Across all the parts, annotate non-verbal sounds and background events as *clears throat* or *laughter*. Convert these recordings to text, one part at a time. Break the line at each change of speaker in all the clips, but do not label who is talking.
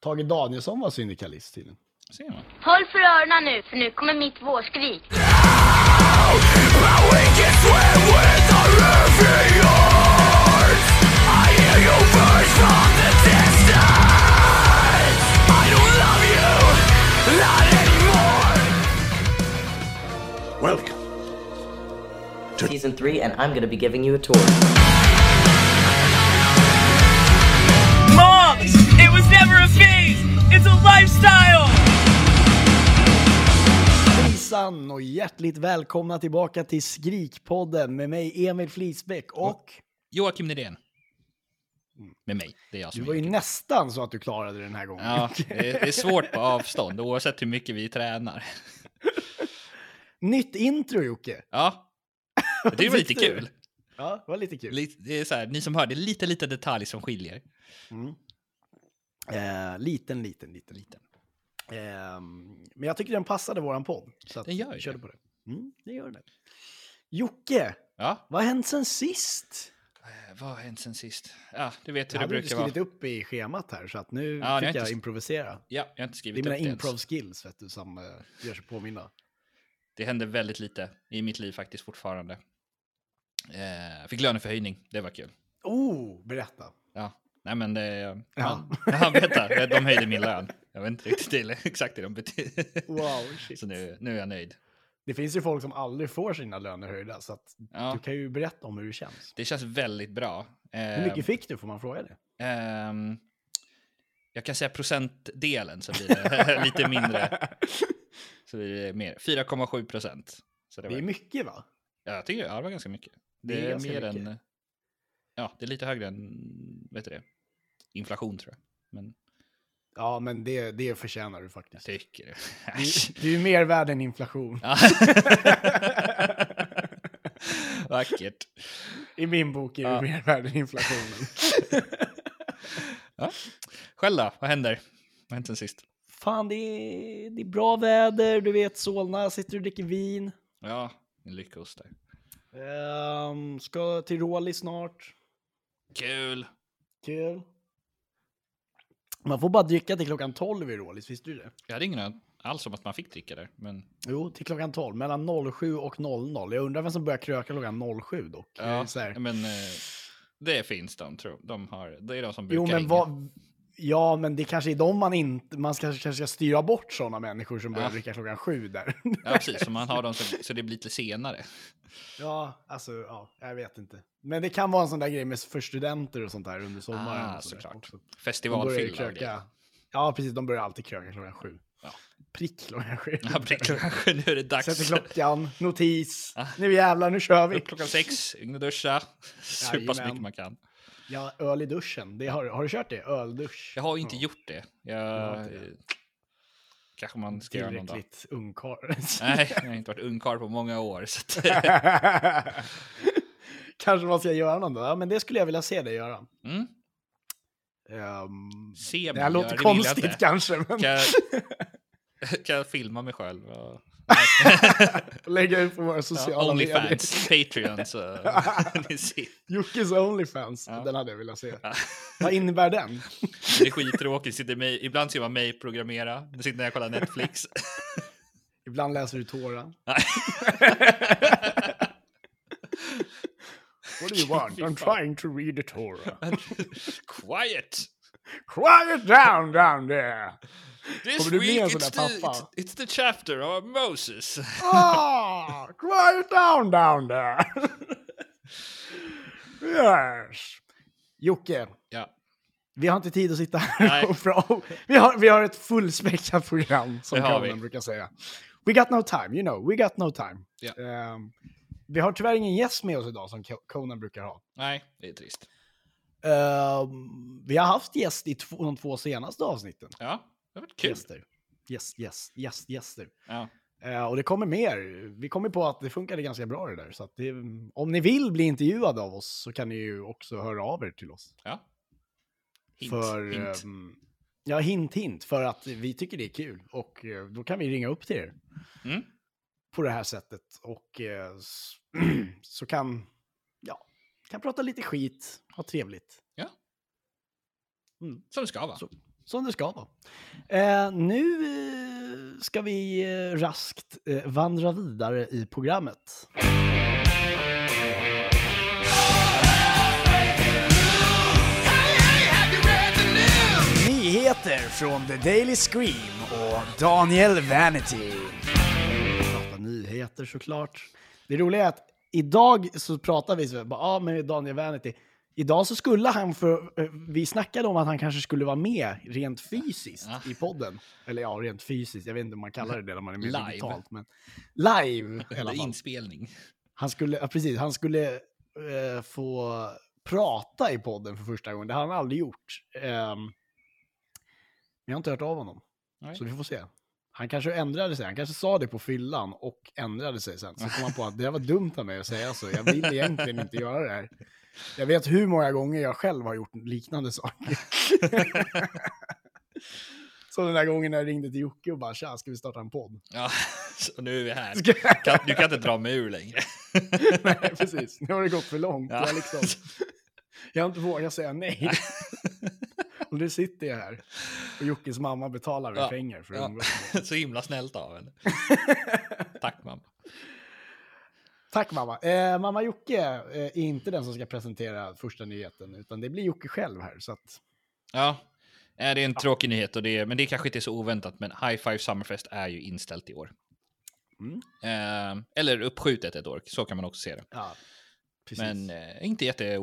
Tage Danielsson var syndikalist tydligen.
Ser man.
Håll för öronen nu, för nu kommer mitt vårskrik.
Welcome.
season three, and I'm going to be giving you a tour.
Moms! It was never a phase! It's a lifestyle!
Hejsan och hjärtligt välkomna tillbaka till Skrikpodden med mig Emil Flisbäck och
Joakim Nydén. Med mig. Det är jag som
du var ju
är Joakim.
nästan så att du klarade det den här gången.
Ja, det är, det är svårt på avstånd oavsett hur mycket vi tränar. *laughs*
Nytt intro Jocke!
Ja, det var lite kul.
Ja, det var lite kul.
Lite- Det är så här, ni som hör, det är lite, lite detalj som skiljer.
Eh, liten, liten, liten, liten. Ehm, men jag tycker den passade våran podd. Så att
Den gör
körde
det.
på det. Mm, det gör den. Jocke,
Ja,
vad har hänt sen sist?
eh, vad har hänt sen sist? Ja, du vet
Det
hur det
inte
brukar vara.
skrivit upp i schemat här så att nu
Ja, det
fick
inte
jag
sk-
improvisera.
Ja, jag har inte
Det är
skrivit
mina
upp det ens.
improv skills vet du, som uh, gör sig påminna.
Det händer väldigt lite i mitt liv faktiskt fortfarande. Eh, fick löneförhöjning, det var kul.
Oh, berätta.
Ja, nej men det... Ja,
Ja.
berätta, de höjde min lön. Jag vet inte riktigt till, exakt det de betyder.
Wow, shit.
Så nu, nu är jag nöjd.
Det finns ju folk som aldrig får sina löner höjda, så att
Ja.
du kan ju berätta om hur det känns.
Det känns väldigt bra.
Hur mycket fick du, får man fråga det?
Ehm, jag kan säga procentdelen så blir det *laughs* lite mindre. Så blir det mer. 4,7 procent. Så det,
Det är mycket va?
ja, jag tycker ja, det var ganska mycket. Det,
Det är
är,
ganska
mer
mycket.
än... Ja, det är lite högre än vet du det, inflation tror jag. Men
Ja, men det, det förtjänar du
jag
faktiskt.
tycker det.
Du, du är mer värd än inflation.
Ja. *laughs* Vackert.
I min bok är du
Ja.
mer värd än inflationen. *laughs*
Ja. Själv då? Vad händer? Vad har hänt sen sist?
Fan, det är, det är bra väder, du vet Solna, sitter och dricker vin.
Ja, en lyckost där.
Ehm, ska till Råli snart.
Kul!
Kul. Man får bara dricka till klockan 12 i Rålis, visste du det?
Jag hade ingen alls om att man fick dricka där, men
Jo, till klockan 12. Mellan 07 och 00. Jag undrar vem som börjar kröka klockan 07 dock.
Ja, men eh, det finns de, tror de har. Det är de som brukar
Jo, men vad... Ja, men det kanske är de man inte... Man ska, kanske ska styra bort sådana människor som börjar
Ja.
dricka klockan sju där.
Ja, precis. Så man har dem så, så det blir lite senare.
ja, alltså, ja, jag vet inte. Men det kan vara en sån där grej med för studenter och sånt där under sommaren.
Ah,
så
såklart. Festivalfylla.
Ja, precis. De börjar alltid kröka klockan sju.
Ja.
Prick klockan sju.
Ja, prick klockan sju, nu är det dags.
Sätter klockan, notis.
Ah.
Nu jävlar, nu kör vi.
Upp klockan sex, in och duscha. Supa *laughs* så mycket man kan.
Ja, öl i duschen. Det har, har du kört det? Öldusch?
Jag har inte gjort det. Jag,
inte det.
kanske man ska göra någon dag.
Tillräckligt ungkarl. *laughs*
Nej, jag har inte varit ungkarl på många år. *laughs*
Kanske man ska göra någon dag. Ja, men det skulle jag vilja se dig göra.
mm,
Um,
se
det
mig
här låter
det vill jag
konstigt
inte.
kanske, men
Kan jag, *laughs* kan jag filma mig själv? Ja. *laughs*
lägga ut på våra
Ja,
sociala medier.
Onlyfans, Patreon, så *laughs* *laughs* ni ser.
Jockes Onlyfans,
Ja.
den hade jag velat se.
Ja.
Vad innebär den?
Det är skittråkigt. Sitter mig, ibland ser man mig programmera. Nu sitter jag och kollar Netflix.
Ibland läser du Tora. What do you want? I'm trying to read the Torah.
Quiet!
Quiet down down there!
This week it's the, it's, it's the chapter of Moses.
Ah, quiet down down there! yes! Jocke,
Ja,
vi har inte tid att sitta här
Nej.
och prata. Vi har, vi har ett fullspäckat program, som
vi.
brukar säga. We got no time, you know, we got no time.
Ja.
Ehm, vi har tyvärr ingen gäst med oss idag som Co- Conan brukar ha.
nej, det är trist.
Ehm, vi har haft gäst i två, de två senaste avsnitten.
Ja, det varit kul.
Gäster. Yes, yes, yes, gäster.
Ja.
Eh, och det kommer mer. Vi kommer på att det funkade ganska bra det där. Så det, om ni vill bli intervjuade av oss så kan ni ju också höra av er till oss.
ja. Hint,
för,
hint.
ehm, ja, hint, hint. För att vi tycker det är kul. Och eh, då kan vi ringa upp till er.
Mm.
På det här sättet. Och s- *clears throat* så kan, ja, kan prata lite skit, ha trevligt.
Ja.
Mm.
Som det ska vara.
Så- som det ska vara. Eh, nu eh, ska vi eh, raskt eh, vandra vidare i programmet. Nyheter från The Daily Scream och Daniel Vanity. Prata nyheter såklart. Det roliga är att idag så pratar vi så ja ah, men Daniel Vanity. Idag så skulle han för, eh, vi snackade om att han kanske skulle vara med rent fysiskt
Ja.
i podden. Eller ja, rent fysiskt, jag vet inte om man kallar det det när man är med
Live.
digitalt. Men live
Eller inspelning.
Han skulle, ja, precis, han skulle eh, få prata i podden för första gången. Det har han aldrig gjort. Men jag har inte hört av honom.
Nej.
Så vi får se. Han kanske ändrade sig. Han kanske sa det på fyllan och ändrade sig sen. Så kom han på att det var dumt av mig att säga så. Jag vill egentligen inte göra det här. Jag vet hur många gånger jag själv har gjort liknande saker. *laughs* så den där gången när jag ringde till Jocke och bara “tja, ska vi starta en podd?”
Ja, *laughs* så nu är vi här. Kan, du kan inte dra mig ur längre. *laughs*
Nej, precis. Nu har det gått för långt.
Ja.
Jag, liksom, jag har inte vågat säga nej. Och nu sitter jag här. Och Jockes mamma betalar mig
Ja.
pengar för att
Ja.
umgås.
Så himla snällt av henne. Tack mamma.
Eh, mamma Jocke eh, är inte den som ska presentera första nyheten, utan det blir Jocke själv här. Så att,
Ja, eh, det är en tråkig nyhet, och det är, men det kanske inte är så oväntat. Men High Five Summerfest är ju inställt i år.
Mm.
Eh, eller uppskjutet ett år, så kan man också se det.
ja, precis.
Men eh, inte jätte...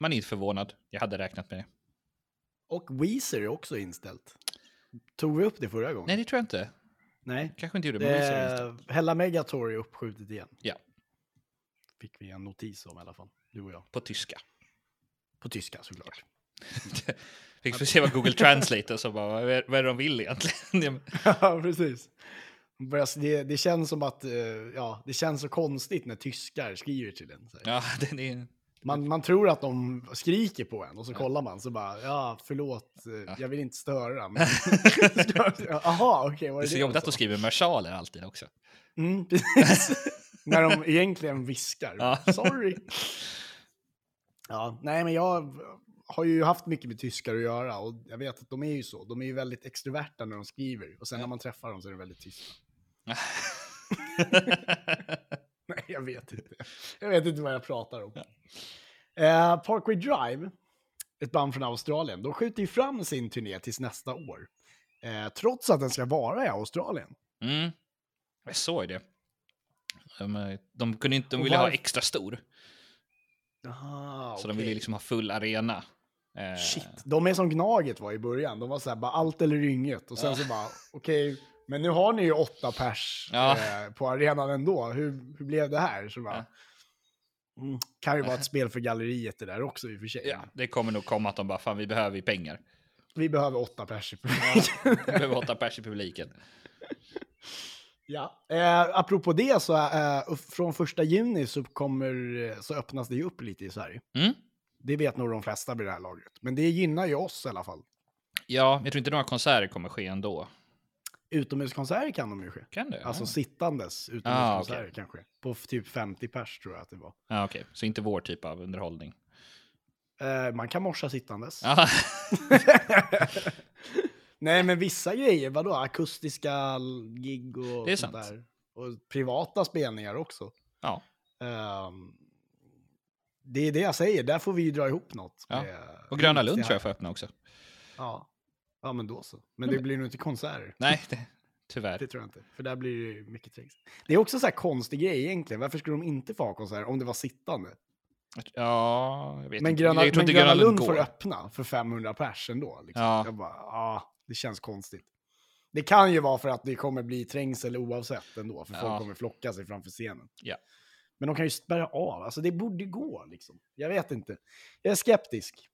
Man är inte förvånad. Jag hade räknat med det.
Och Weezer är också inställt. Tog vi upp det förra gången?
Nej, det tror jag inte.
Nej.
Kanske inte gjorde, men Weezer är
Eh. Hella Megator är uppskjutet igen.
Ja,
Fick vi en notis om i alla fall, du och jag.
på tyska.
På tyska såklart. *laughs*
Fick vi se vad Google Translate och så bara, vad är, vad är det de vill egentligen? *laughs*
Ja, precis. Det, det känns som att, eh, ja, det känns så konstigt när tyskar skriver till en.
Ja, *laughs* den är...
Man, man tror att de skriker på en och så kollar man så bara, ja, förlåt, eh, jag vill inte störa. Men... *laughs* *laughs* Jaha, okej, var
Det är så
det
jobbigt att de skriver versaler alltid också.
Mm, *laughs* precis. när de egentligen viskar.
Ja.
Sorry. Ja, nej, men jag har ju haft mycket med tyskar att göra och jag vet att de är ju så. De är ju väldigt extroverta när de skriver och sen när man träffar dem så är de väldigt tysta. *laughs* Nej, jag vet inte. Jag vet inte vad jag pratar om. Eh, Parkway Drive, ett band från Australien, de skjuter ju fram sin turné tills nästa år. Eh, trots att den ska vara i Australien.
Mm. Jag såg det. De, de, kunde inte, de ville ha
varför-
extra stor,
Aha,
så de ville liksom ha full arena. Eh,
Shit, de är som Gnaget var i början. De var så här, bara allt eller inget. Och sen
Ja.
så bara, okej, men nu har ni ju åtta pers
Ja.
eh, på arenan ändå. Hur, hur blev det här? Så bara, mm, kan ju vara ett spel för galleriet det där också i och för sig.
Ja, det kommer nog komma att de bara, fan vi behöver ju pengar.
Vi behöver åtta pers. i
Ja,
publiken.
vi behöver åtta pers i publiken. *laughs*
Ja, eh, apropå det så eh, från första juni så, kommer, eh, så öppnas det ju upp lite i Sverige.
Mm.
Det vet nog de flesta vid det här laget. Men det gynnar ju oss i alla fall.
Ja, jag tror inte några konserter kommer ske ändå.
Utomhuskonserter kan de ju ske.
Kan det?
Alltså
ja.
sittandes
Ah,
utomhuskonserter
okej.
kanske. På typ 50 pers tror jag att det var.
Ja, okej. Så inte vår typ av underhållning.
Eh, man kan morsa sittandes.
Ja, *laughs*
Nej, men vissa grejer, vadå? Akustiska gig och
Det är
sånt
sant.
där. Och privata spelningar också.
ja.
Ehm, det är det jag säger, där får vi ju dra ihop något.
Ja. Och Gröna Lund tror jag får öppna också.
Ja. Ja, men då så. Men det blir nog inte konserter.
Nej, det, tyvärr.
Det tror jag inte. För där blir det mycket tricks. Det är också så här konstig grej egentligen. Varför skulle de inte få ha konserter om det var sittande?
Ja, jag vet
Men
inte.
Gröna,
jag
men Gröna Lund får
går.
öppna för 500 pers ändå. Liksom.
Ja.
Jag bara, ja, det känns konstigt. Det kan ju vara för att det kommer bli trängsel oavsett ändå, för
Ja.
folk kommer flocka sig framför scenen.
Ja.
Men de kan ju spärra av, alltså det borde gå liksom. Jag vet inte. Jag är skeptisk.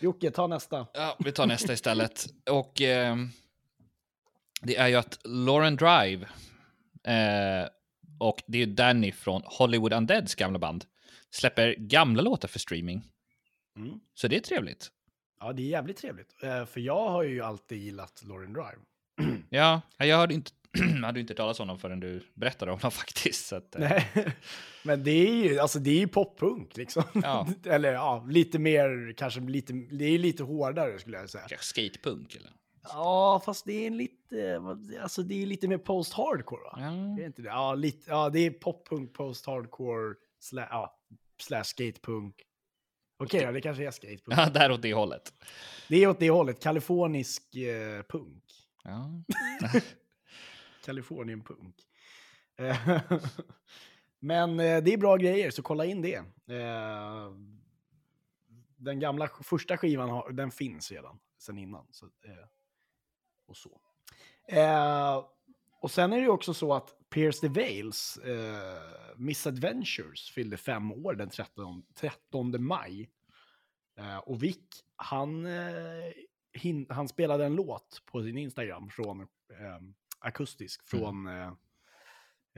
Jocke, ta nästa.
Ja, vi tar nästa istället. Och ehm, det är ju att Lauren Drive eh, och det är ju Danny från Hollywood Undeads gamla band släpper gamla låtar för streaming.
Mm.
Så det är trevligt.
Ja, det är jävligt trevligt. Eh, för jag har ju alltid gillat Lauren Drive. *clears throat*
Ja, jag hörde inte, jag hade ju inte talat om honom förrän du berättade om honom *laughs* faktiskt. Så att, eh,
Nej. Men det är ju, alltså det är ju poppunk liksom.
Ja. *laughs*
Eller ja, lite mer, kanske lite, det är lite hårdare skulle jag säga.
skatepunk eller?
Ja, fast det är lite, alltså det är lite mer post-hardcore va?
Ja.
Det är inte det? Ja, lite, ja, det är poppunk, post-hardcore, sla, ja, slash skatepunk. Okej, ja, det kanske är skatepunk.
Ja, där åt det hållet.
Det är åt det hållet, kalifornisk eh, punk.
Ja. *laughs*
Kalifornien-punk. Eh, *laughs* men eh, det är bra grejer, så kolla in det. Eh, den gamla första skivan den finns redan sen innan. Så, och så. Och sen är det ju också så att Pierce the Veils eh, Misadventures fyllde fem år den 13, 13 maj. Eh, och Vic, han, eh, hin, han spelade en låt på sin Instagram från eh, akustisk från eh,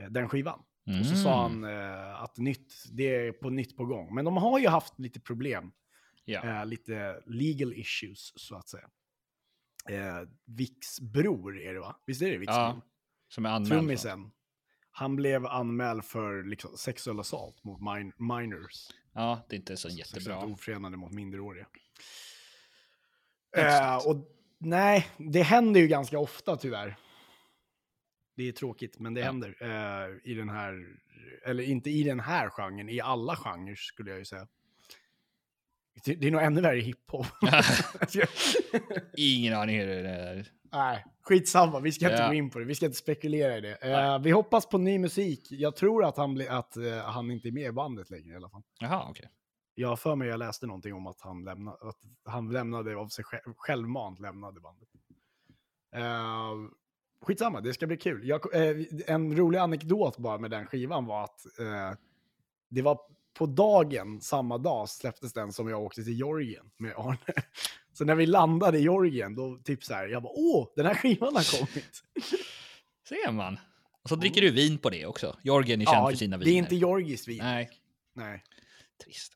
den skivan. Och så sa han eh, att nytt, det är på nytt på gång. Men de har ju haft lite problem,
Ja.
eh, lite legal issues så att säga. Eh, Vicks bror är det va? Visst är det Vicks
Ja,
bror?
Som är anmäld.
Trummisen. Han blev anmäld för liksom, sexuell assault mot min minors.
Ja, det är inte så jättebra.
ofredande mot minderåriga. Eh, och nej, det händer ju ganska ofta tyvärr. Det är tråkigt, men det
Ja.
händer eh, i den här, eller inte i den här genren, i alla genrer skulle jag ju säga. Det det är nog ännu värre i hiphop. *laughs*
Ingen aning hur det är.
Nej, skitsamma. Vi ska inte
Ja.
gå in på det. Vi ska inte spekulera i det. Eh, vi hoppas på ny musik. Jag tror att han, blir, att, eh, han inte är med i bandet längre i alla fall.
Jaha, okej.
Jag har för mig jag läste någonting om att han, lämna, att han lämnade av sig själv, självmant lämnade bandet. Uh, skitsamma, det ska bli kul. Jag, eh, en rolig anekdot bara med den skivan var att eh, det var på dagen, samma dag, släpptes den som jag åkte till Georgien med Arne. *laughs* Så när vi landade i Georgien, då typ så här, jag bara åh, den här skivan har kommit. *laughs*
Ser man. Och så dricker du vin på det också. Jorgen är känd för sina
det
viner.
är inte georgiskt vin.
Nej,
Nej.
trist.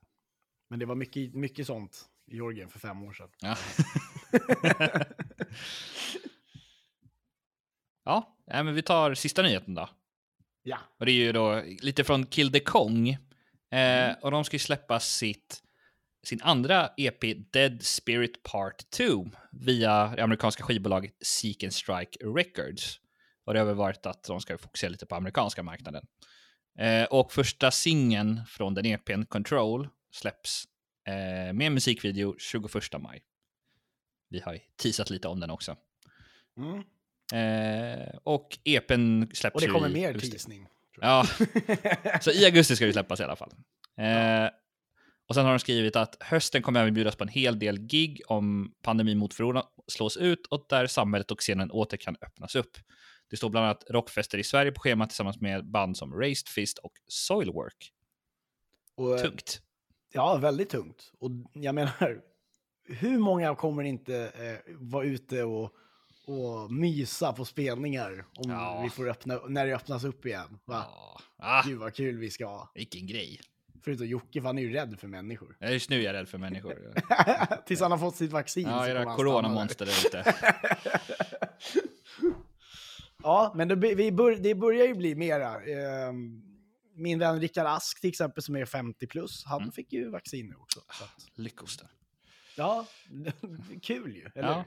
Men det var mycket, mycket sånt i Georgien för fem år sedan.
Ja. *laughs* ja, nej, men vi tar sista nyheten då.
Ja.
Och det är ju då lite från Kill the Kong. Eh, och de ska ju släppa sitt, sin andra EP Dead Spirit Part 2 via det amerikanska skivbolaget Seek and Strike Records. Och det har väl varit att de ska fokusera lite på amerikanska marknaden. Eh, och första singeln från den EPn, Control, släpps eh, med musikvideo 21 maj. Vi har ju teasat lite om den också.
Mm.
Eh, och EPn släpps
Och det
ju
kommer mer
augusti.
teasning.
Ja, *laughs* så i augusti ska det släppas i alla fall. Eh, och sen har de skrivit att hösten kommer även bjudas på en hel del gig om pandemin mot corona slås ut och där samhället och scenen åter kan öppnas upp. Det står bland annat rockfester i Sverige på schemat tillsammans med band som Raised Fist och Soilwork.
Och, eh,
Tungt.
Ja, väldigt tungt. Och jag menar, *laughs* hur många kommer inte eh, vara ute och, och mysa på spelningar om
Ja.
vi får öppna, när det öppnas upp igen? Va?
Ja. Ah,
Gud vad kul vi ska ha.
vilken grej.
Förutom Jocke, för han är ju rädd för människor.
Ja, Just nu är jag rädd för människor. *laughs*
Tills han har fått sitt vaccin.
Ja, era coronamonster där ute. *laughs*
ja, men det, vi bör, det börjar ju bli mera. ehm, min vän Rickard Ask till exempel som är 50 plus, han
Mm.
fick ju vaccin nu också. Så att,
Lyckos där.
Ja, *laughs* kul ju, eller
Ja.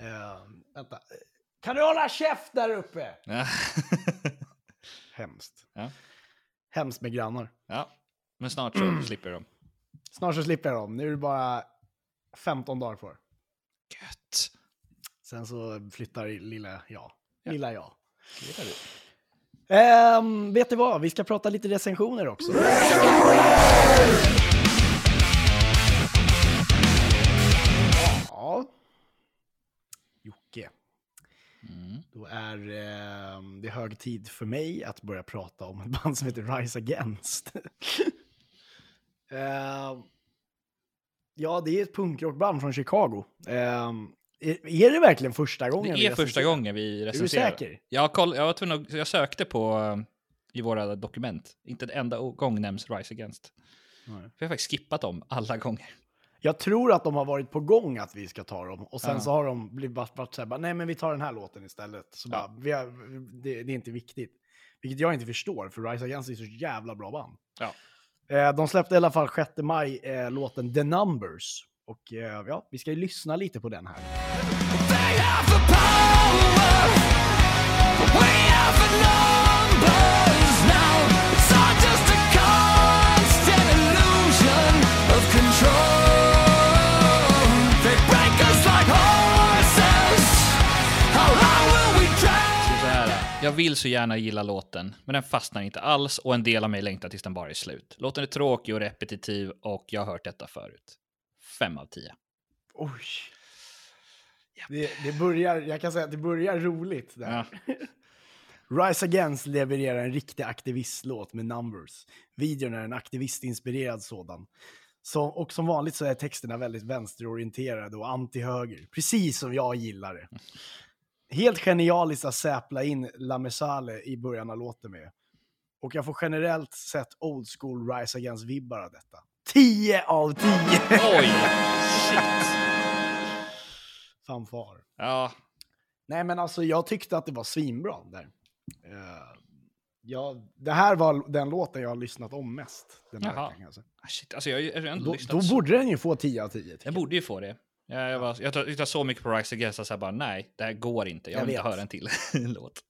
Eh, vänta. Kan du hålla käft där uppe?
Ja. *laughs*
Hemskt.
Ja.
Hemskt med grannar.
ja, men snart så slipper de.
Snart så slipper dem. Nu är det bara 15 dagar kvar.
Gött.
Sen så flyttar lilla jag.
Ja.
Lilla jag.
Gillar du?
Ehm, vet du vad? Vi ska prata lite recensioner också.
Mm.
Då är ehm, det hög tid för mig att börja prata om ett *laughs* band som heter Rise Against. *laughs* Ehm, ja, det är ett punkrockband från Chicago. Ehm, är, är det verkligen första gången?
Det är första gången vi recenserar.
säker?
Jag, koll, jag, var tvungen jag sökte på eh, i våra dokument. Inte en enda gång nämns Rise Against.
Nej.
Vi har faktiskt skippat dem alla gånger.
Jag tror att de har varit på gång att vi ska ta dem och sen
Ja.
så har de blivit bara, bara så här, bara, nej men vi tar den här låten istället. Så
Ja.
bara, vi har, det, det är inte viktigt. Vilket jag inte förstår, för Rise Against är så jävla bra band.
Ja.
Eh, de släppte i alla fall 6 maj eh, låten The Numbers. Och eh, ja, vi ska ju lyssna lite på den här.
Så jag vill så gärna gilla låten, men den fastnar inte alls och en del av mig längtar tills den bara är slut. Låten är tråkig och repetitiv och jag har hört detta förut. Fem av tio.
Oj. Det, det börjar, jag kan säga att det börjar roligt där.
Ja. *laughs*
Rise Against levererar en riktig aktivistlåt med numbers. Videon är en aktivistinspirerad sådan. Så, och som vanligt så är texterna väldigt vänsterorienterade och anti-höger. Precis som jag gillar det. Helt genialiskt att säpla in La Mesale i början av låten med. Och jag får generellt sett old school Rise Against-vibbar av detta. 10 av 10!
Oj! *laughs* Shit.
Fanfar.
Ja,
Nej, men alltså jag tyckte att det var svinbra där. Uh, ja, det här var den låten jag har lyssnat om mest. Den här
Jaha.
veckan, alltså.
Ah, shit. Alltså jag har ju ändå
då,
lyssnat
då borde den ju få 10 av 10. tycker
Jag borde ju få det. Jag, jag, var, jag tittar så mycket på Rise Against att jag bara nej, det här går inte. Jag
Jag
vill inte
vet.
höra en till *laughs* låt.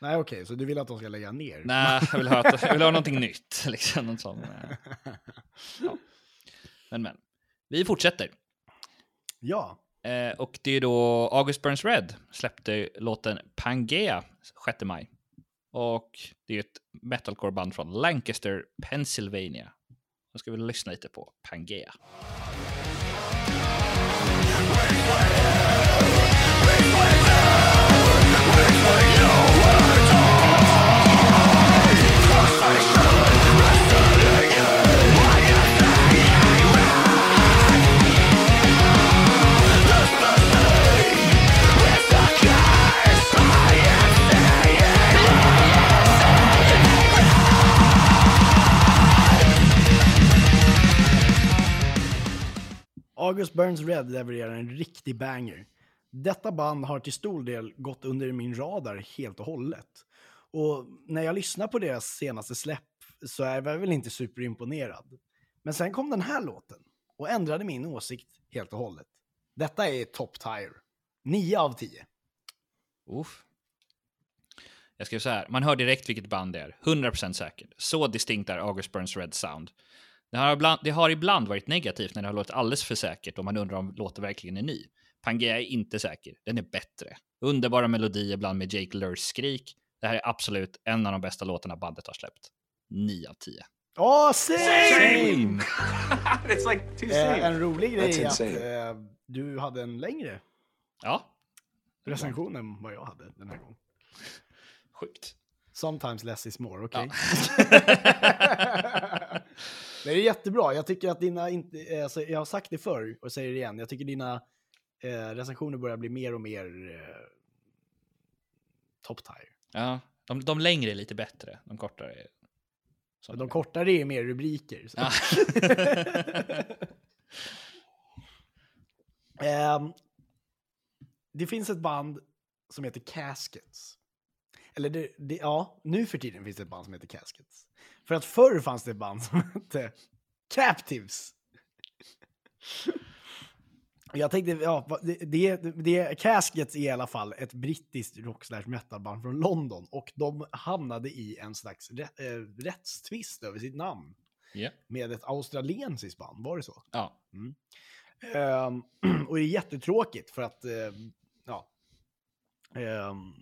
Nej, okej, så du vill att de ska lägga ner?
Nej, jag vill, höra, jag vill ha någonting nytt. *laughs* Liksom, något sånt. Ja. Men men, vi fortsätter.
ja,
Eh, och det är då August Burns Red släppte låten Pangea 6 maj. Och det är ett metalcore-band från Lancaster, Pennsylvania. Då ska vi lyssna lite på Pangea. Wait you! Wait you!
August Burns Red levererar en riktig banger. Detta band har till stor del gått under min radar helt och hållet. Och när jag lyssnar på deras senaste släpp så är jag väl inte superimponerad. Men sen kom den här låten och ändrade min åsikt helt och hållet. Detta är top tire. 9 av 10.
Uff. Jag skrev så här, man hör direkt vilket band det är. 100% säkert. Så distinkt är August Burns Red Sound. Det har, ibland, det har ibland varit negativt när det har låtit alldeles för säkert och man undrar om låten verkligen är ny. Pangea är inte säker, den är bättre. Underbara melodier ibland med Jake Lurs skrik. Det här är absolut en av de bästa låtarna bandet har släppt. 9 av 10.
Åh, same! *laughs*
it's like two
Eh,
same.
en rolig grej är att eh, du hade en längre
Ja,
recension än vad jag hade den här gången.
sjukt.
Sometimes less is more, okej?
Ja. *laughs* *laughs*
det är jättebra. Jag tycker att dina, inte, eh, alltså, jag har sagt det förr och säger det igen, jag tycker dina eh, recensioner börjar bli mer och mer eh, top tire.
ja. De, de längre är lite bättre, de kortare är...
De kortare är mer rubriker.
Ja. *laughs*
Ehm, det finns ett band som heter Caskets. Eller det, det, ja, nu för tiden finns det ett band som heter Caskets. För att förr fanns det band som hette Captives. Jag tänkte, ja, det, det, det, Caskets är i alla fall ett brittiskt rock slash metalband från London och de hamnade i en slags rätt, äh, rättstvist över sitt namn
Ja.
med ett australiensiskt band, var det så?
ja.
Ehm, *clears throat* och det är jättetråkigt för att, ehm, ja. Ehm,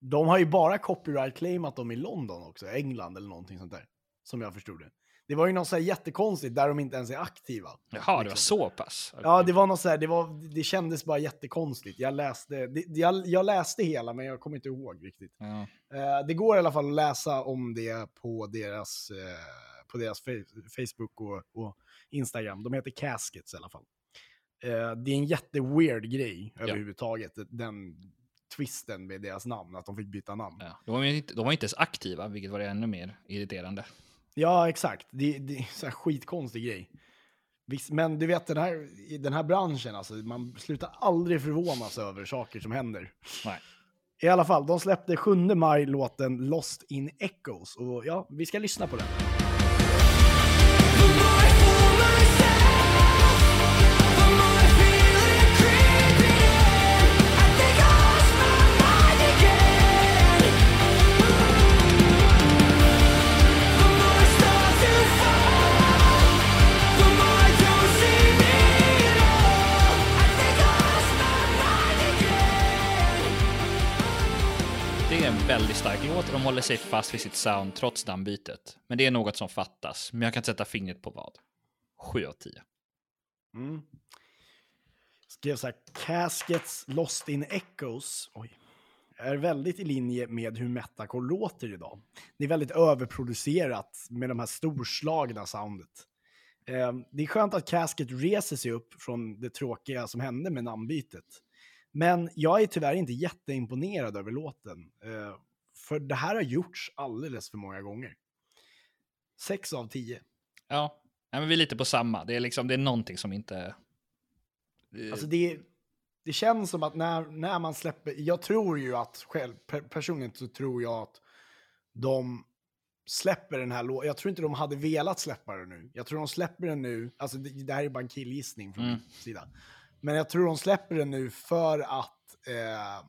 de har ju bara copyright-claimat dem i London också, England eller någonting sånt där. Som jag förstod det. Det var ju något så här jättekonstigt där de inte ens är aktiva.
Jaha, det var
Liksom.
så pass?
Ja, det var något så här, det, var, det kändes bara jättekonstigt. Jag läste, det, jag, jag läste hela, men jag kommer inte ihåg riktigt.
Ja.
Eh, det går i alla fall att läsa om det på deras, eh, på deras Facebook och, och Instagram. De heter Caskets i alla fall. Eh, det är en jätteweird grej överhuvudtaget, den twisten med deras namn, att de fick byta namn. Ja,
Ja. De, var inte, de var inte ens aktiva, vilket var ännu mer irriterande.
exakt. Det, det är sån här skitkonstig grej. Visst, men du vet, den här, i den här branschen, alltså, man slutar aldrig förvånas över saker som händer.
Nej.
I alla fall, de släppte 7 maj låten Lost in Echoes. Och ja, vi ska lyssna på den.
Väldigt stark låt och de håller sig fast vid sitt sound trots namnbytet. Men det är något som fattas, men jag kan inte sätta fingret på vad. 7 av 10.
Mm. Skrev så här, Caskets Lost in Echoes. Oj. Är väldigt i linje med hur metacore låter idag. Det är väldigt överproducerat med de här storslagna soundet. Eh, det är skönt att Casket reser sig upp från det tråkiga som hände med namnbytet. Men jag är tyvärr inte jätteimponerad över låten. Eh, för det här har gjorts alldeles för många gånger. 6 av 10.
Ja, Nej, men vi är lite på samma. Det är liksom, det är någonting som inte...
Alltså det, det känns som att när, när man släpper, jag tror ju att själv, per, personligen så tror jag att de släpper den här låten, jag tror inte de hade velat släppa den nu. Jag tror de släpper den nu, alltså det, det här är bara en killgissning från
Mm.
min sida. Men jag tror de släpper den nu för att, eh,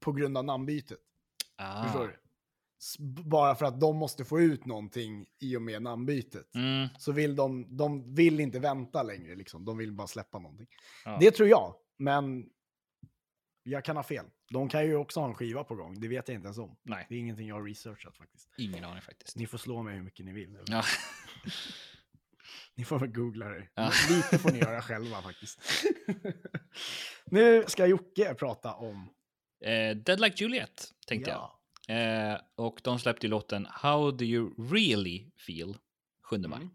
på grund av namnbytet.
Ah.
Förstår du? Bara för att de måste få ut någonting i och med namnbytet.
Mm,
Så vill de, de vill inte vänta längre, liksom. de vill bara släppa någonting.
ja.
Det tror jag, men jag kan ha fel. De kan ju också ha en skiva på gång, det vet jag inte ens om.
Nej,
Det är ingenting jag har researchat faktiskt.
ingen aning faktiskt.
Ni får slå mig hur mycket ni vill.
Ja. *laughs* *laughs*
Ni får väl googla det.
Ja.
Lite får ni göra *laughs* själva faktiskt. *laughs* nu ska Jocke prata om...
Eh, Dead Like Juliet, tänkte jag.
ja.
Eh, och de släppte ju låten How Do You Really Feel 7 maj.
Mm.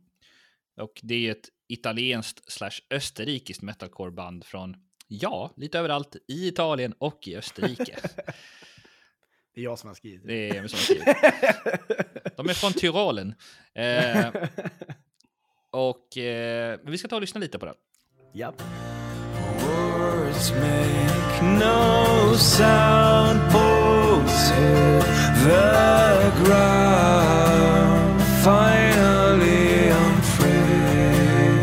Och det är ett italienskt slash österrikiskt metalcore-band från, ja, lite överallt i Italien och i Österrike.
Det är jag som har skrivit det.
är Emil som har skrivit. De är från Tyrolen. Eh, och eh, vi ska ta och lyssna lite på den.
Japp.
Words make no sound, bones hit the ground. Finally, I'm free.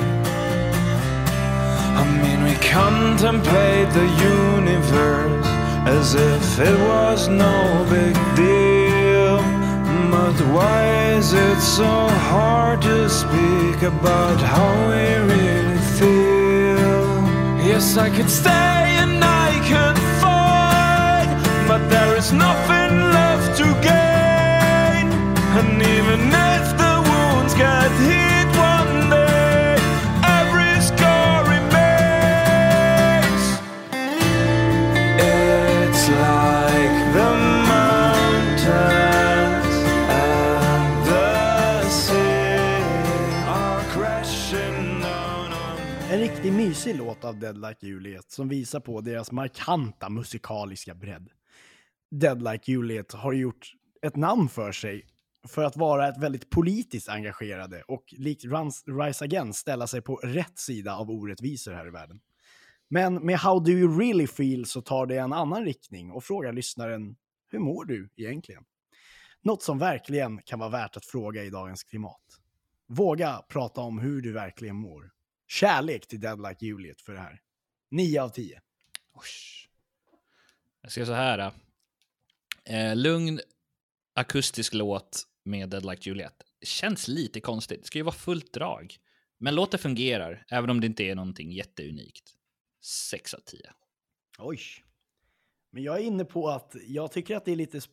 I mean, we contemplate the universe as if it was no big deal. But why is it so hard to speak about how we really feel? Yes, I could stay and I could fight, but there is nothing left
riktigt mysig låt av Dead Like Juliet som visar på deras markanta musikaliska bredd. Dead Like Juliet har gjort ett namn för sig för att vara ett väldigt politiskt engagerade och likt Runs- Rise Again ställa sig på rätt sida av orättvisor här i världen. Men med How Do You Really Feel så tar det en annan riktning och frågar lyssnaren Hur mår du egentligen? Något som verkligen kan vara värt att fråga i dagens klimat. Våga prata om hur du verkligen mår. Kärlek till Dead Like Juliet för det här. 9 av 10.
Osh. Jag ska så här. Eh, lugn akustisk låt med Dead Like Juliet. Det känns lite konstigt. Det ska ju vara fullt drag. Men låten fungerar, även om det inte är någonting jätteunikt. 6 av 10.
Oj. Men jag är inne på att jag tycker att det är lite sp-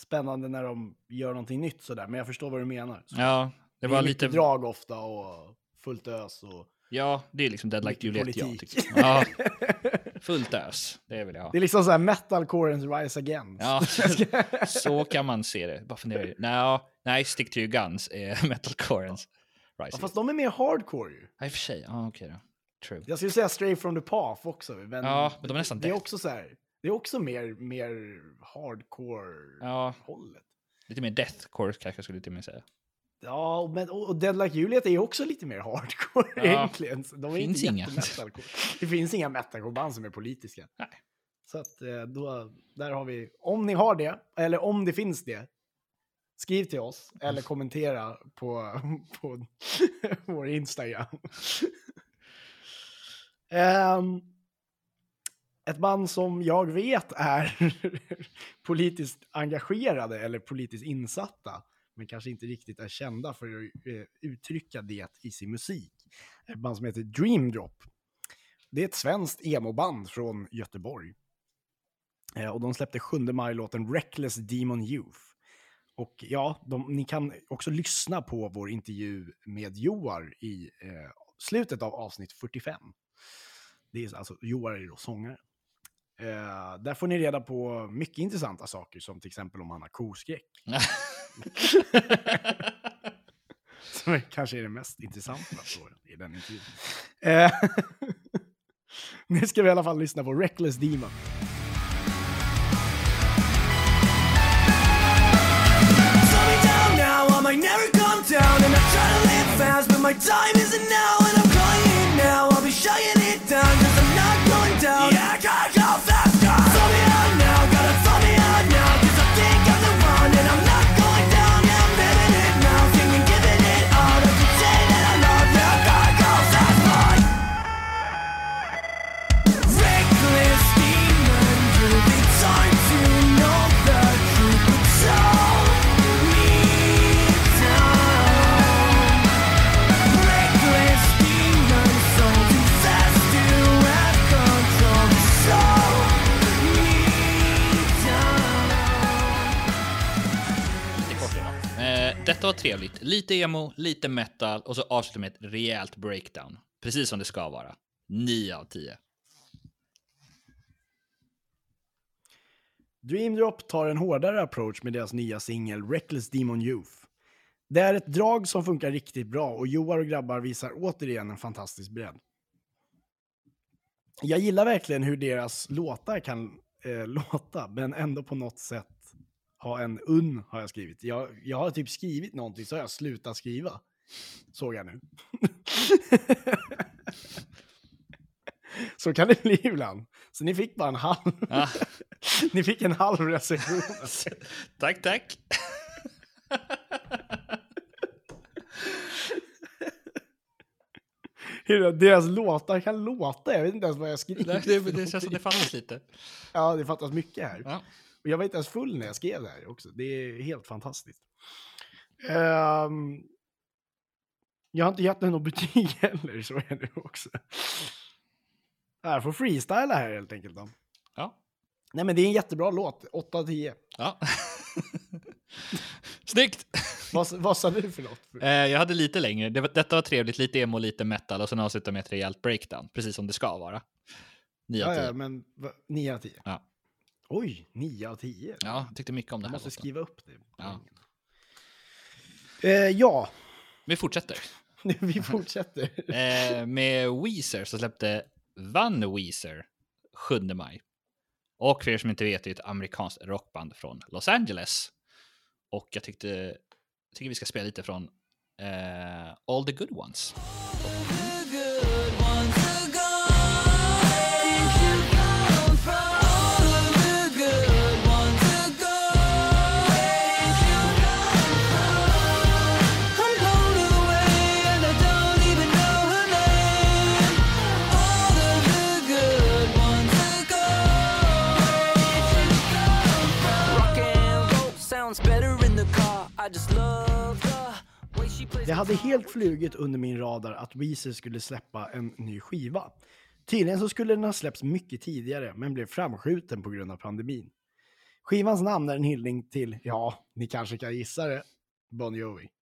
spännande när de gör någonting nytt sådär, men jag förstår vad du menar. Så
Ja, det
det
var
är
lite...
drag ofta och fullt ös och...
Ja, det är liksom Dead Like Juliet tycker. Ja, *laughs* fullt ös. Det vill jag ha.
Det är liksom såhär metalcorens rise again.
Ja, *laughs* så kan man se det. Bara funderar. Nej, nej, Stick to your guns är *laughs* metalcorens
Ja,
Rising.
fast de är mer hardcore ju.
Ja, i och för sig. Ja, okej då. True.
Jag skulle säga Stray from the Path också. Men,
Ja, men de är nästan
det är också så här. Det är också mer, mer hardcore-hållet.
Ja, lite mer deathcore kanske jag skulle till och med säga.
Ja, men, och Dead Like Juliet är ju också lite mer hardcore
Ja,
egentligen. De är
finns
inte. Det finns inga metalcore-band som är politiska.
Nej.
Så att eh, då, där har vi, om ni har det, eller om det finns det, skriv till oss eller kommentera på, *laughs* på *laughs* vår Instagram. *laughs* Ehm, ett band som jag vet är politiskt engagerade eller politiskt insatta, men kanske inte riktigt är kända för att eh, uttrycka det i sin musik. Ett band som heter Dream Drop. Det är ett svenskt emo-band från Göteborg. Eh, och de släppte 7 maj låten Reckless Demon Youth. Och ja, de, ni kan också lyssna på vår intervju med Joar i eh, slutet av avsnitt 45. Det är alltså, Joar är då sångare. Eh, där får ni reda på mycket intressanta saker, som till exempel om han har koskräck. *laughs* *laughs* Som är, kanske är det mest intressanta frågan i den intervjun. Eh, *laughs* nu ska vi i alla fall lyssna på Reckless Demon.
Slow me down now,
Eh, trevligt. Lite emo, lite metal och så avsluta med ett rejält breakdown. Precis som det ska vara. 9 av 10.
Dream Drop tar en hårdare approach med deras nya singel Reckless Demon Youth. Det är ett drag som funkar riktigt bra och Joar och grabbar visar återigen en fantastisk bredd. Jag gillar verkligen hur deras låtar kan eh, *laughs* låta, men ändå på något sätt ha en unn, har jag skrivit. Jag, jag har typ skrivit någonting, så har jag slutat skriva. Såg jag nu. *laughs* så kan det bli ibland. Så ni fick bara en halv.
Ah. *laughs*
Ni fick en halv recension. *laughs*
tack, tack.
Hur deras låtar kan låta. Jag vet inte ens vad jag skriver.
Nej, det, det känns som det fattas lite.
Ja, det fattas mycket här.
Ja.
Jag var inte ens full när jag skrev det här också. Det är helt fantastiskt. Ehm, jag har inte gett den något betyg *laughs* heller, så är det också. Jag får freestyla här helt enkelt. Då.
Ja.
Nej, men det är en jättebra låt. 8 av 10.
ja. *laughs* Snyggt!
Vad, vad sa du för något?
Eh, jag hade lite längre. Det detta var trevligt, lite emo, lite metal och sen avsluta med ett rejält breakdown, precis som det ska vara. 9 av
Ja,
10.
ja, men va- 9 av 10.
Ja.
Oj, 9 av 10.
Ja, jag tyckte mycket om det
Jag
här.
måste
låten.
skriva upp det.
Ja.
Eh, ja,
Vi fortsätter. *laughs*
vi fortsätter. *laughs*
Eh, med Weezer så släppte Van Weezer 7 maj. Och för er som inte vet, det är ett amerikanskt rockband från Los Angeles. Och jag tyckte, tycker vi ska spela lite från eh, All the good ones.
Det hade helt flugit under min radar att Weezer skulle släppa en ny skiva. Tydligen så skulle den ha släppts mycket tidigare, men blev framskjuten på grund av pandemin. Skivans namn är en hyllning till, ja, ni kanske kan gissa det, Bon Jovi. *laughs*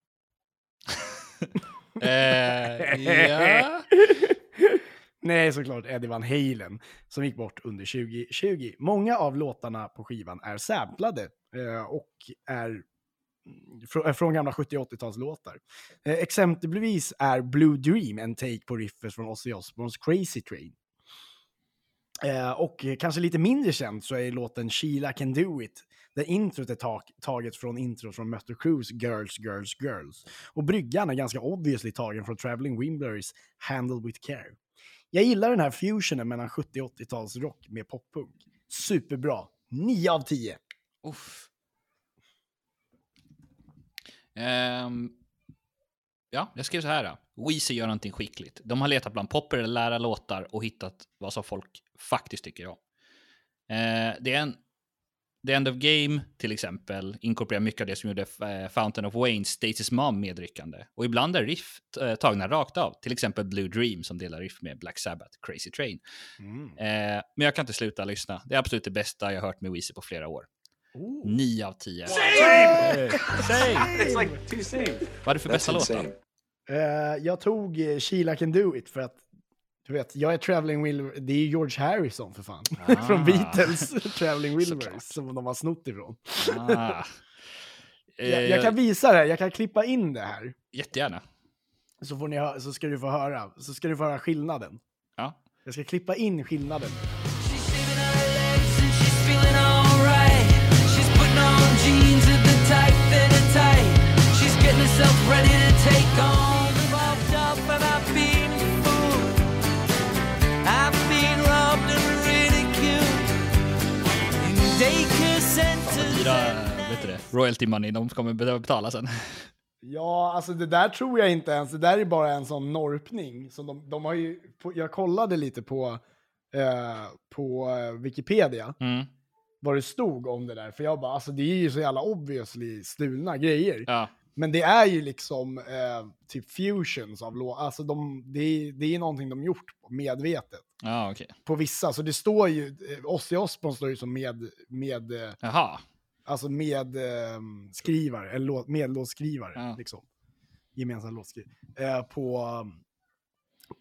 Eh, ja. *laughs*
Nej, såklart Eddie Van Halen, som gick bort under 2020. Många av låtarna på skivan är samplade eh, och är Eh, från gamla 70 80-talslåtar. Eh, exempelvis är Blue Dream en take på riffet från Ozzy Osbournes Crazy Train. Eh, och kanske lite mindre känd så är låten Sheila Can Do It Där introt är ta- taget från introt från Mötley Crues Girls, Girls, Girls. Och bryggan är ganska obviously tagen från Traveling Wimblers Handle with Care. Jag gillar den här fusionen mellan 70 och 80-talsrock med poppunk. Superbra. 9 av 10.
Uff. Ehm, ja, jag skrev så här. Då. Weezer gör någonting skickligt. De har letat bland populära låtar och hittat vad som folk faktiskt tycker om. Eh, det är en The End of Game, till exempel, inkorporerar mycket av det som gjorde eh, Fountain of Wayne, Stacys Mom medryckande. Och ibland är riff eh, tagna rakt av, till exempel Blue Dream som delar riff med Black Sabbath, Crazy Train. Eh, men jag kan inte sluta lyssna. Det är absolut det bästa jag hört med Weezer på flera år. 9 av 10.
It's like too same.
Vad är det för bästa låt då?
Eh, jag tog uh, Sheila Can Do It för att du vet, jag är Traveling Wilbur, det är George Harrison för fan.
Ah. *laughs*
Från Beatles, Traveling. Wilburys, som de har snott ifrån.
Ah. *laughs*
Jag, jag kan visa det, här, jag kan klippa in det här.
Jättegärna.
Så, får ni så ska du få höra, så ska du få höra skillnaden.
Ja.
Jag ska klippa in skillnaden.
Herself ready to take on. Involved up and I've been fooled. I've been robbed and ridiculed. In daycare centers.
Dyra, vet du det, royalty money de kommer behöva betala sen.
Ja, alltså det där tror jag inte ens. Det där är bara en sån norpning. Som de, de har ju, jag kollade lite på, eh, på eh, Wikipedia
Mm.
vad det stod om det där. För jag bara, alltså det är ju så jävla obviously stulna grejer.
Ja.
Men det är ju liksom eh, typ fusions av låtar. Alltså de, det, är, det är någonting de gjort medvetet.
Ja, okej.
På vissa, så det står ju, eh, Ozzy Osbourne står ju som med, med eh,
Jaha.
alltså med eh, skrivare, eller låt, medlåtskrivare,
Ja.
liksom. Gemensam låtskrivare. Eh, på,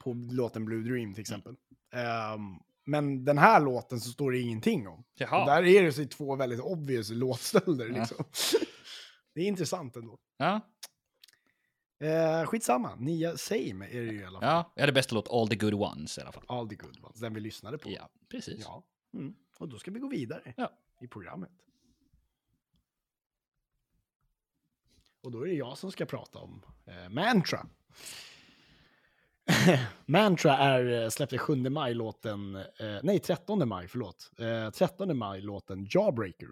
på låten Blue Dream till exempel. Ehm, men den här låten så står det ingenting om. Där är det så två väldigt obvious låtstölder
Ja.
Det är intressant ändå.
Ja.
Eh, skitsamma, nya Same är det ju i alla fall.
ja, jag hade bästa låt All the good ones i alla fall.
All the good ones, den vi lyssnade på.
Ja, precis.
Ja. Mm. Och då ska vi gå vidare
Ja.
i programmet. Och då är det jag som ska prata om eh, Mantra. *laughs* Mantra är, eh, släppte 7 maj låten, eh, nej 13 maj, förlåt. Eh, 13 maj låten Jawbreaker.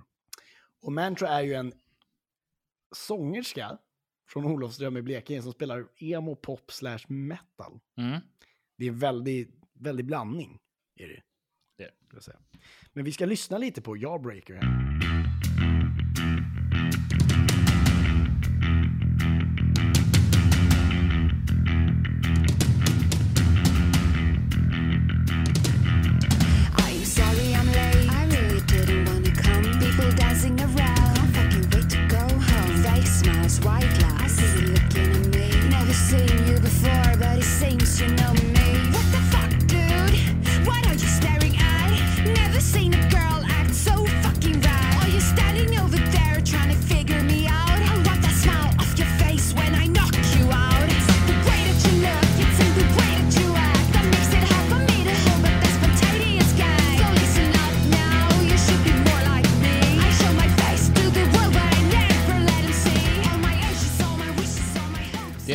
Och Mantra är ju en sångerska från Olofström i Blekinge som spelar emo, pop slash metal.
Mm.
Det är väldigt, väldigt blandning. Är det.
Det.
Ska säga. Men vi ska lyssna lite på Jawbreaker här.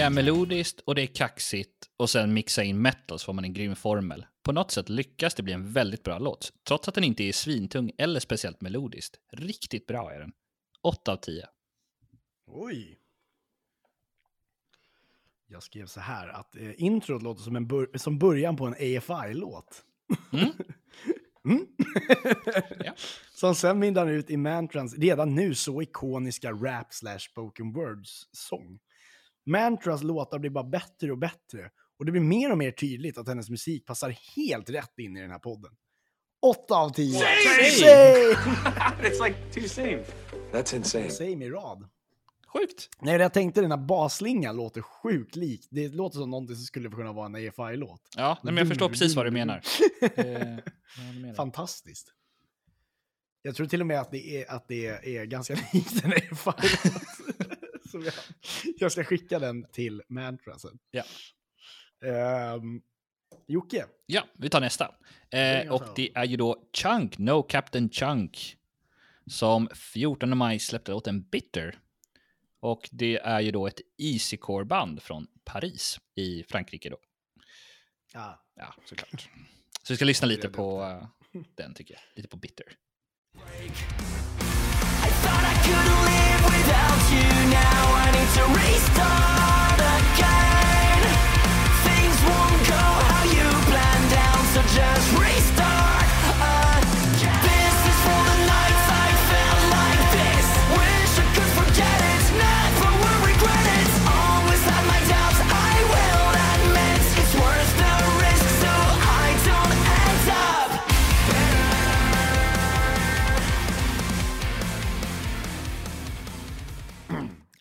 Är melodiskt och det är kaxigt och sen mixa in metal så får man en grym formel. På något sätt lyckas det bli en väldigt bra låt, trots att den inte är svintung eller speciellt melodiskt. Riktigt bra är den. 8 av 10.
Oj. Jag skrev så här att eh, introt låter som, en bör- som början på en AFI-låt.
Mm. *laughs*
Mm. *laughs*
Ja.
Som sen mynnar ut i Mantrans redan nu så ikoniska rap slash spoken words-sång. Mantras låtar blir bara bättre och bättre och det blir mer och mer tydligt att hennes musik passar helt rätt in i den här podden. 8 av 10. Same! *laughs*
It's like too same.
That's insane.
Same i rad.
Sjukt.
Nej, jag tänkte den här basslingan låter sjukt lik. Det låter som någonting som skulle kunna vara en AFI-låt.
Ja, nej, men jag förstår precis vad du menar. *laughs* Eh, vad du menar.
Fantastiskt. Jag tror till och med att det är, att det är ganska *laughs* likt en AFI-låt. *laughs* Så jag, jag ska skicka den till Mantra sen.
Ja.
Um, Jocke,
Ja, vi tar nästa. Eh, och det är ju då Chunk, No Captain Chunk. som 14 maj släppte låten Bitter. Och det är ju då ett easycore-band från Paris i Frankrike då.
Ja.
Ja, såklart. Så vi ska lyssna lite på eh, den tycker jag. Lite på Bitter.
Thought I could live without you just restart.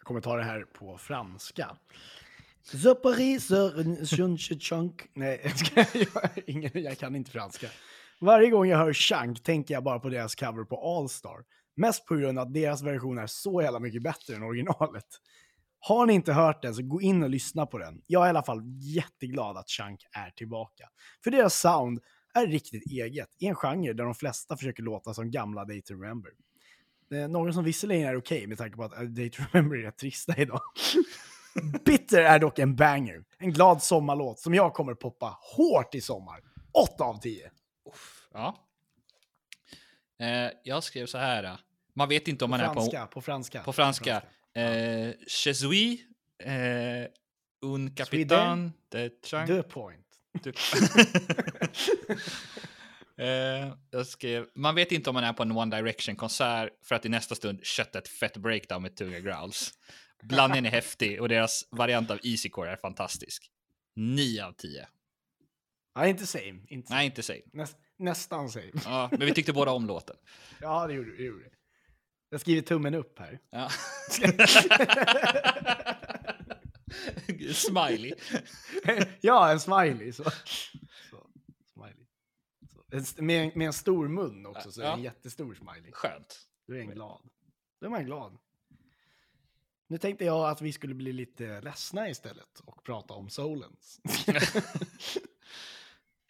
Jag kommer ta det här på franska. Nej, *laughs* jag, ska, jag, ingen, jag kan inte franska. Varje gång jag hör Chunk tänker jag bara på deras cover på All-Star. Mest på grund av att deras version är så jävla mycket bättre än originalet. Har ni inte hört den så gå in och lyssna på den. Jag är i alla fall jätteglad att Chunk är tillbaka. För deras sound är riktigt eget, i en genre där de flesta försöker låta som gamla Day to Remember. Det är några som visserligen är okej med tanke på att eh, Day to Remember är rätt trista idag. *laughs* Bitter är dock en banger. En glad sommarlåt som jag kommer poppa hårt i sommar. 8 av 10.
Ja. Eh, jag skrev så här. eh, Man vet inte om man
franska,
är på...
på franska.
På franska. Eh, Je suis eh, un capitaine de chunk.
The point.
Typ. *laughs* *laughs* Eh, jag skrev, man vet inte om man är på en One Direction-konsert för att i nästa stund kötta ett fett breakdown med tunga growls. Blandningen är häftig och deras variant av Easycore är fantastisk. 9 av 10.
Ja, inte same. Inte same.
Nej, inte same.
Näst, nästan same.
Ja, men vi tyckte båda om låten. *laughs*
Ja, det gjorde det. Jag skriver tummen upp här.
Ja. *laughs* *laughs* Smiley.
ja, en smiley. Så. En- Med, med en stor mun också, så är det en
Ja.
jättestor smiley.
Skönt.
Då är en glad. Då är man glad. Nu tänkte jag att vi skulle bli lite ledsna istället och prata om Solens. *laughs*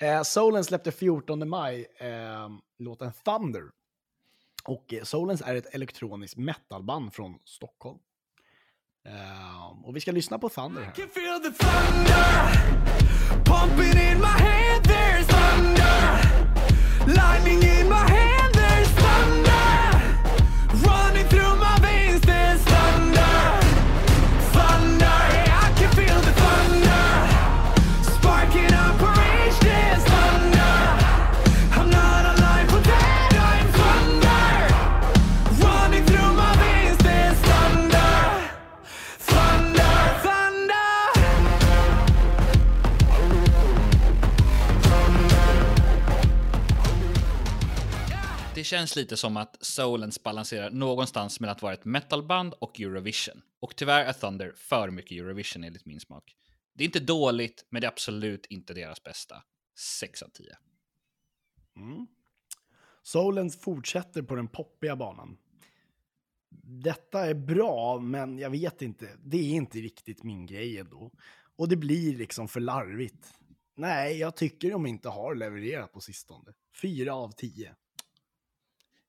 eh, Solens släppte 14 maj eh, låten Thunder. Och eh, Solens är ett elektroniskt metalband från Stockholm. Eh, och vi ska lyssna på Thunder här.
Lightning
känns lite som att Solens balanserar någonstans mellan att vara ett metalband och Eurovision. Och tyvärr är Thunder för mycket Eurovision enligt min smak. Det är inte dåligt, men det är absolut inte deras bästa. 6 av 10. Mm.
Solens fortsätter på den poppiga banan. Detta är bra, men jag vet inte. Det är inte riktigt min grej ändå. Och det blir liksom för larvigt. Nej, jag tycker de inte har levererat på sistone. 4 av 10.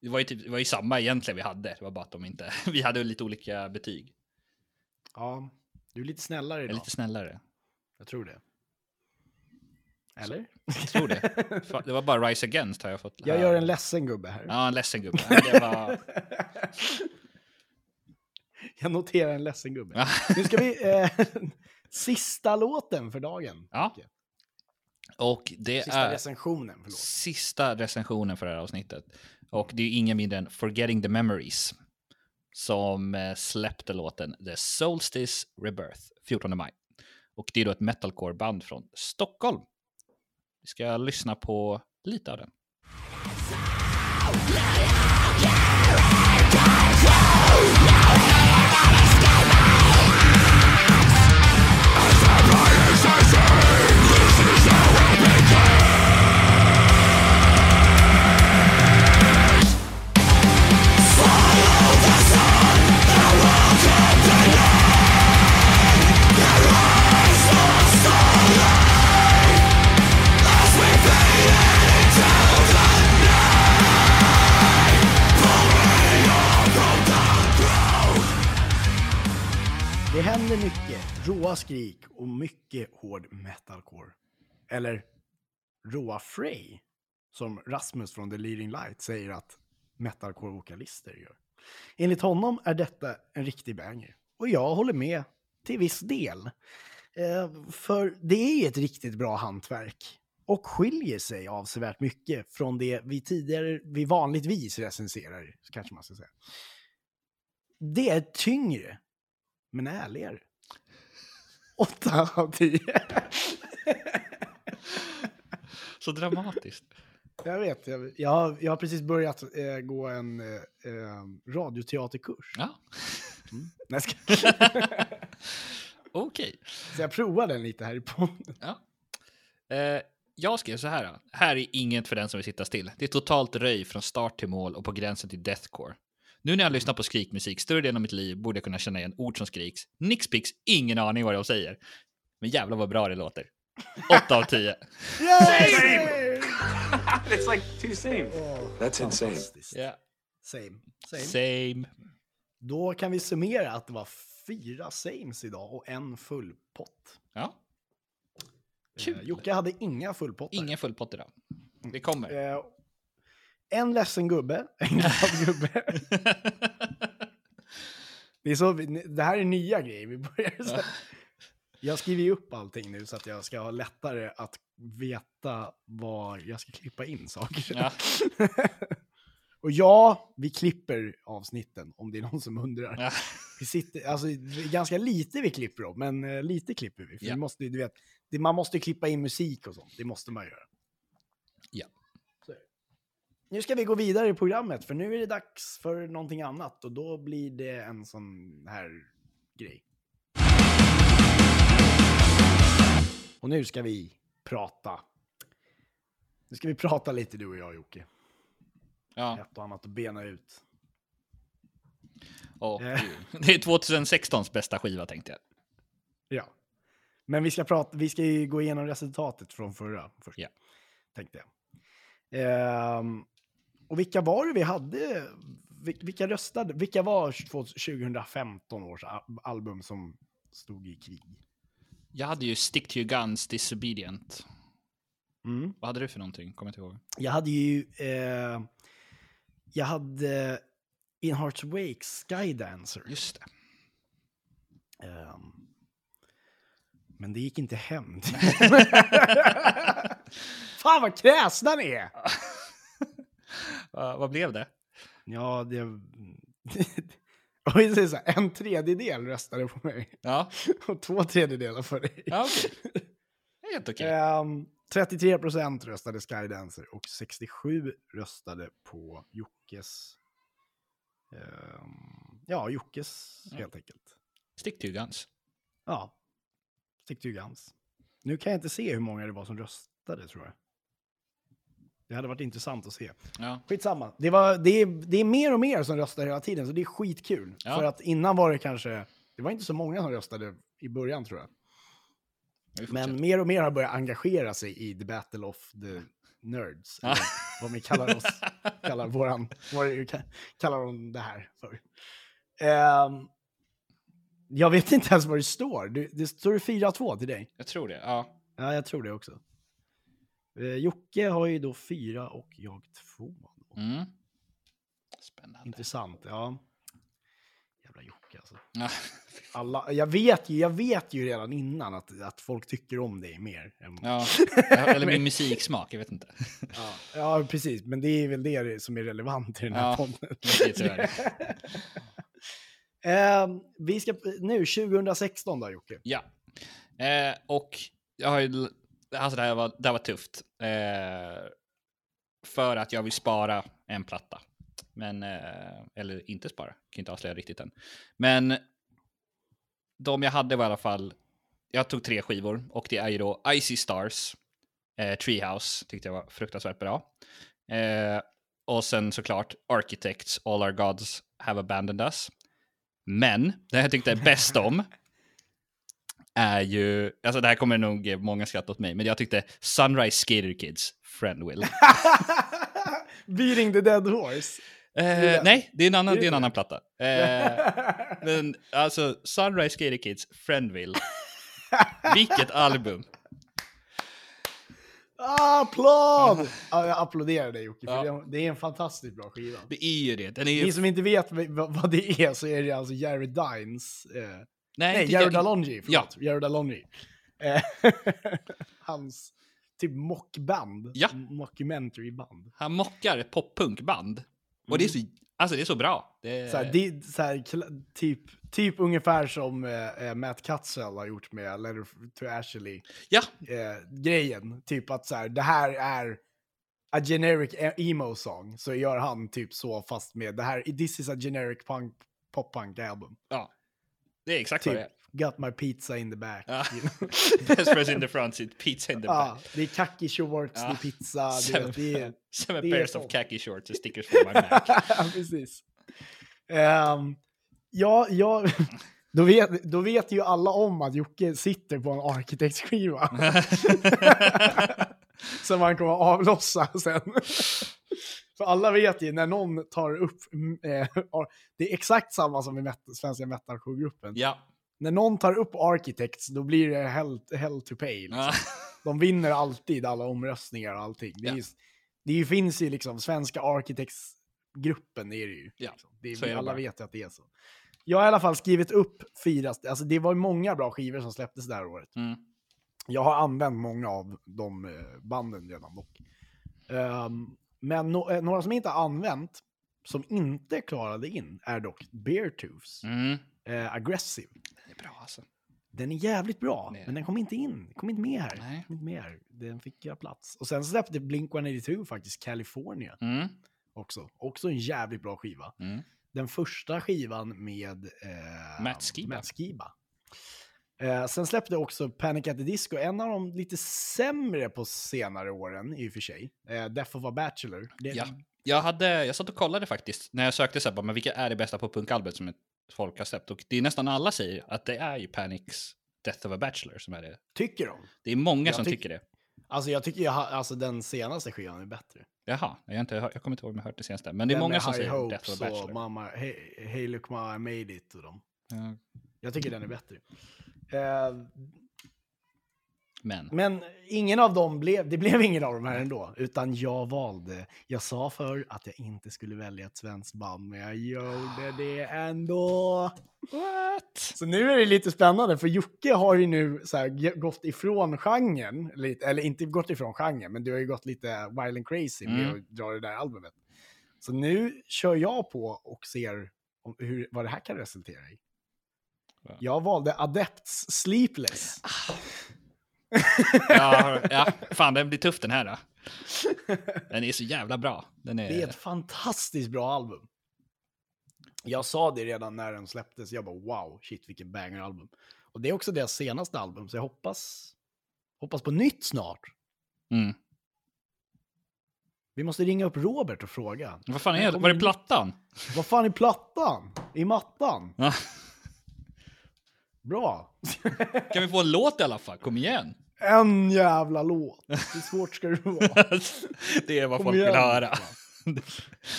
Det var ju, typ, det var ju samma egentligen vi hade. Det var bara att de inte... *laughs* Vi hade lite olika betyg.
Ja, du är lite snällare
Jag är
idag.
lite snällare.
Jag tror det. Eller?
Jag tror det. *laughs* Det var bara Rise Against har jag fått.
Jag gör en ledsen gubbe här.
Ja, en ledsen gubbe. Det var... *laughs*
Jag noterar en ledsen gubbe.
Ja.
Nu ska vi... Eh, sista låten för dagen.
Ja. Och det
Sista
är
recensionen, förlåt.
sista recensionen för det här avsnittet. Och det är ingen mindre än Forgetting the Memories som eh, släppte låten The Solstice Rebirth 14 maj. Och det är då ett metalcore-band från Stockholm. Vi ska lyssna på lite av den.
Thunder
råa skrik och mycket hård metalcore. Eller råa Frey, som Rasmus från The Leading Light säger att metalcore-vokalister gör. Enligt honom är detta en riktig banger. Och jag håller med till viss del. Eh, för det är ett riktigt bra hantverk och skiljer sig avsevärt mycket från det vi tidigare, vi vanligtvis recenserar, kanske man ska säga. Det är tyngre, men ärligare. Åtta av tio.
Så dramatiskt.
Jag vet, jag, jag, har, jag har precis börjat eh, gå en eh, eh, radioteaterkurs.
Ja,
Nej, jag ska,
okej.
så jag provar den lite här i podden.
Ja. Eh, jag skrev så här. Här är inget för den som vill sitta still. Det är totalt röj från start till mål och på gränsen till deathcore. Nu när jag lyssnar på skrikmusik större delen av mitt liv borde jag kunna känna igen ord som skriks. Nixpix, ingen aning vad de säger. Men jävlar vad bra det låter. 8 av 10. *laughs*
Yay! *laughs*
It's like two same.
That's insane.
Ja.
Same. Same.
Same.
Då kan vi summera att det var fyra sames idag och en full pott.
Ja,
Eh,
Kul.
Jocke hade inga fullpottar.
ingen full pott idag. Det kommer.
Eh, en ledsen gubbe, *laughs* en glad gubbe. *laughs* Det, är så, det här är nya grejer. Vi börjar så. *laughs* Jag skriver ju upp allting nu så att jag ska ha lättare att veta var jag ska klippa in saker.
Ja.
Och ja, vi klipper avsnitten om det är någon som undrar.
Ja.
Vi sitter, alltså, ganska lite vi klipper då, men eh, lite klipper vi. För
Ja.
vi måste, du vet, det, man måste klippa in musik och sånt. Det måste man göra.
Ja.
Så är det. Nu ska vi gå vidare i programmet, för nu är det dags för någonting annat. Och då blir det en sån här grej. Och nu ska vi prata. Nu ska vi prata lite du och jag Jocke.
Ja.
Ett och annat att bena ut. Eh.
det är 2016s *laughs* bästa skiva tänkte jag.
Ja. Men vi ska, prata, vi ska ju gå igenom resultatet från förra först.
Ja.
Tänkte jag. Ehm, och vilka var det vi hade? Vil- Vilka röstade? Vilka var 2015 års al- album som stod i krig?
Jag hade ju Stick to your guns, Disobedient.
Mm.
Vad hade du för någonting? Kommer inte ihåg.
Jag hade ju... Eh, jag hade In Hearts Wake, Skydancer.
Just det.
Ehm, men det gick inte hem. *laughs* Fan vad kräsna ni är! *laughs* *laughs*
Va- vad blev det?
Ja, det... *laughs* Och vi säger så här, en tredjedel röstade på mig
Ja, *laughs*
och två tredjedelar för dig.
ja är Helt okej.
Ehm, 33 procent röstade Skydancer och 67 röstade på Jockes... ehm, ja, Jockes helt enkelt.
Stick to guns.
Ja, Stick to guns. Nu kan jag inte se hur många det var som röstade tror jag. Det hade varit intressant att se.
Ja.
Skitsamma. Det, var, det, är, det är mer och mer som röstar hela tiden, så det är skitkul.
Ja.
För att innan var det kanske... Det var inte så många som röstade i början tror jag. Men mer och mer har börjat engagera sig i The Battle of the Nerds.
Ja.
Vad vi kallar oss. *laughs* kallar våran... Vad kallar de det här för? Ehm, jag vet inte ens vad det står. Det, det står 4-2 till dig.
Jag tror det. Ja.
Ja, jag tror det också. Eh, Jocke har ju då fyra och jag två.
Mm. Spännande.
Intressant, ja. Jävla Jocke alltså. Alla, jag, vet ju, jag vet ju redan innan att, att folk tycker om dig mer. Än,
Ja. Eller min *laughs* musiksmak, jag vet inte.
ja, ja, precis. Men det är väl det som är relevant i den här
Ja,
podden. *laughs* Ehm, vi ska nu 2016 då Jocke.
Ja. Eh, och jag har ju... Alltså det här var, det här var tufft. Eh, för att jag vill spara en platta. Men, eh, eller inte spara, kan inte avslöja riktigt än. Men de jag hade var i alla fall, jag tog tre skivor och det är ju då Icy Stars, eh, Treehouse, tyckte jag var fruktansvärt bra. Eh, och sen såklart Architects, All Our Gods Have Abandoned Us. Men, det jag tyckte bäst om *laughs* är ju, alltså det här kommer nog ge många skratt åt mig, men jag tyckte Sunrise Skater Kids, Friend Will. *laughs*
Beating the dead horse.
Eh, nej, det är en annan,
Det är
en annan platta. *laughs* Eh, men alltså, Sunrise Skater Kids, Friendville. *laughs* Vilket album!
Applåd! Ja, jag applåderar dig Jocke, för
Ja.
det är- en fantastiskt bra skiva.
Det är ju det. Den är
Ni
ju...
som inte vet vad det är så är det alltså Jared Dines, eh, nej,
inte
Jared Alonji, förlåt. Jared Alonji. Eh, *laughs* hans typ mockband,
Ja.
mockumentary-band.
Han mockar ett poppunkband. Och det är så, alltså det är så bra. Det
Mm. Så här, det, så här, typ, typ ungefär som eh, eh, Matt Cutzel har gjort med Letter to Ashley.
Ja,
eh, grejen. Typ att så här, det här är a generic e- emo song. Så gör han typ så fast med det här, this is a generic punk, pop punk album.
ja. Det är exakt
Typ,
vad det är.
got my pizza in the back.
Ja. *laughs* Best in the front seat, pizza in the
Ja,
back.
det är kaki shorts, det
Ja.
är pizza, det,
Seven,
det är...
seven
det är
pairs
så.
of khaki shorts and stickers for my Mac. *laughs*
precis. Ehm, ja, ja, *laughs* då vet, då vet ju alla om att Jocke sitter på en arkitektskiva. som man kommer att avlossa sen. För alla vet ju när någon tar upp, mm, eh, det är exakt samma som i met- svenska metalcore-gruppen.
ja.
När någon tar upp Architects, då blir det hell, hell to pay. Liksom.
ja. *laughs*
De vinner alltid alla omröstningar och allting. Det,
Ja.
ju- det finns ju liksom, svenska Architects-gruppen är det ju.
Ja,
liksom. det är,
är det
alla
bara.
vet ju att det är så. Jag har i alla fall skrivit upp fyra, alltså det var ju många bra skivor som släpptes det här året.
Mm.
Jag har använt många av de eh, banden redan dock. Ehm, men no- eh, några som inte har använt, som inte klarade in, är dock Beartooths.
Mm.
Eh, Aggressive.
Det är bra alltså.
Den är jävligt bra,
Nej.
men den kom inte in. Kom inte med här.
Nej.
Kom inte med här. Den fick göra plats. Och sen släppte Blink-182 faktiskt California
Mm.
också. Också en jävligt bra skiva.
Mm.
Den första skivan med eh,
Matt Skiba.
Matt Skiba. Eh, sen släppte också Panic at the Disco, en av de lite sämre på senare åren i och för sig. Eh, Death of a Bachelor. Det,
Ja. Jag, hade, jag satt och kollade faktiskt när jag sökte så här, bara, men vilka är det bästa poppunkalbum som ett folk har släppt? Och det är nästan alla säger att det är ju Panics Death of a Bachelor som är det.
Tycker de?
Det är många
Jag
som
tyck-
tycker det.
Alltså jag tycker jag, ha- alltså, den senaste skivan är bättre.
Jaha, jag, har inte, jag kommer inte ihåg om jag hört det senaste. Men det är
Den
många som
High
säger
Hopes
Death of a Bachelor.
Mamma, hey, hey look ma, I made it och dem.
Ja.
Jag tycker den är bättre. Eh,
Men,
men ingen av dem blev, det blev ingen av dem här ändå, utan jag valde. Jag sa för att jag inte skulle välja ett svenskt band, men jag gjorde det ändå.
what?
Så nu är det lite spännande, för Jocke har ju nu så här, gått ifrån genren, lite, eller inte gått ifrån genren, men du har ju gått lite wild and crazy med
Mm.
att dra det där albumet. Så nu kör jag på och ser om, hur, vad det här kan resultera i.
Ja.
Jag valde Adepts Sleepless.
Ja, ja, fan den blir tuff den här då. Den är så jävla bra. Den är...
Det är ett fantastiskt bra album. Jag sa det redan när den släpptes, jag bara wow, shit vilken banger-album. Och det är också deras senaste album, så jag hoppas, hoppas på nytt snart.
Mm.
Vi måste ringa upp Robert och fråga.
Vad fan är det? Var
ny-
plattan?
Vad fan är plattan? I mattan? Bra. *laughs*
Kan vi få en låt i alla fall? Kom igen!
En jävla låt. Hur svårt ska det vara? *laughs*
det är vad
Kom
folk
igen,
vill höra.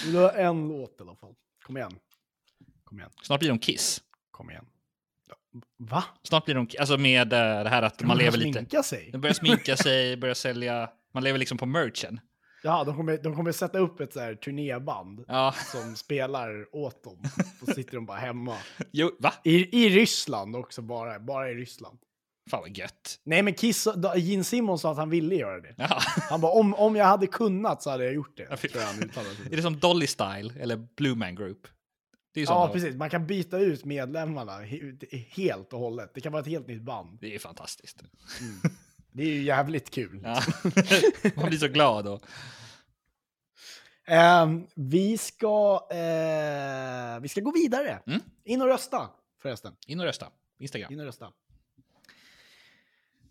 Vill du ha en låt i alla fall? Kom igen. Kom igen.
Snart blir de Kiss.
Kom igen. Va?
Snart blir de Alltså med eh, det här att man
De
lever lite... De börjar sminka *laughs* sig, börjar sälja... Man lever liksom på merchen.
Ja, de kommer, de kommer sätta upp ett så här turnéband
Ja.
som spelar åt dem. Så sitter de bara hemma.
Jo, va?
I, I Ryssland också bara, bara i Ryssland.
Fan vad gött.
Nej men Kiss, Gene Simmons sa att han ville göra det.
Ja. *laughs*
Han bara, om, om jag hade kunnat så hade jag gjort det.
Ja,
tror jag.
Är det som Dolly Style eller Blue Man Group? Det är
Ja,
sådana-
precis. Man kan byta ut medlemmarna he- helt och hållet. Det kan vara ett helt nytt band.
Det är fantastiskt. *laughs*
Det är ju jävligt kul.
Ja. *laughs* Man blir så glad och...
Ehm, vi, ska, eh, vi ska gå vidare.
Mm.
In och rösta förresten.
In och rösta. Instagram.
In och rösta.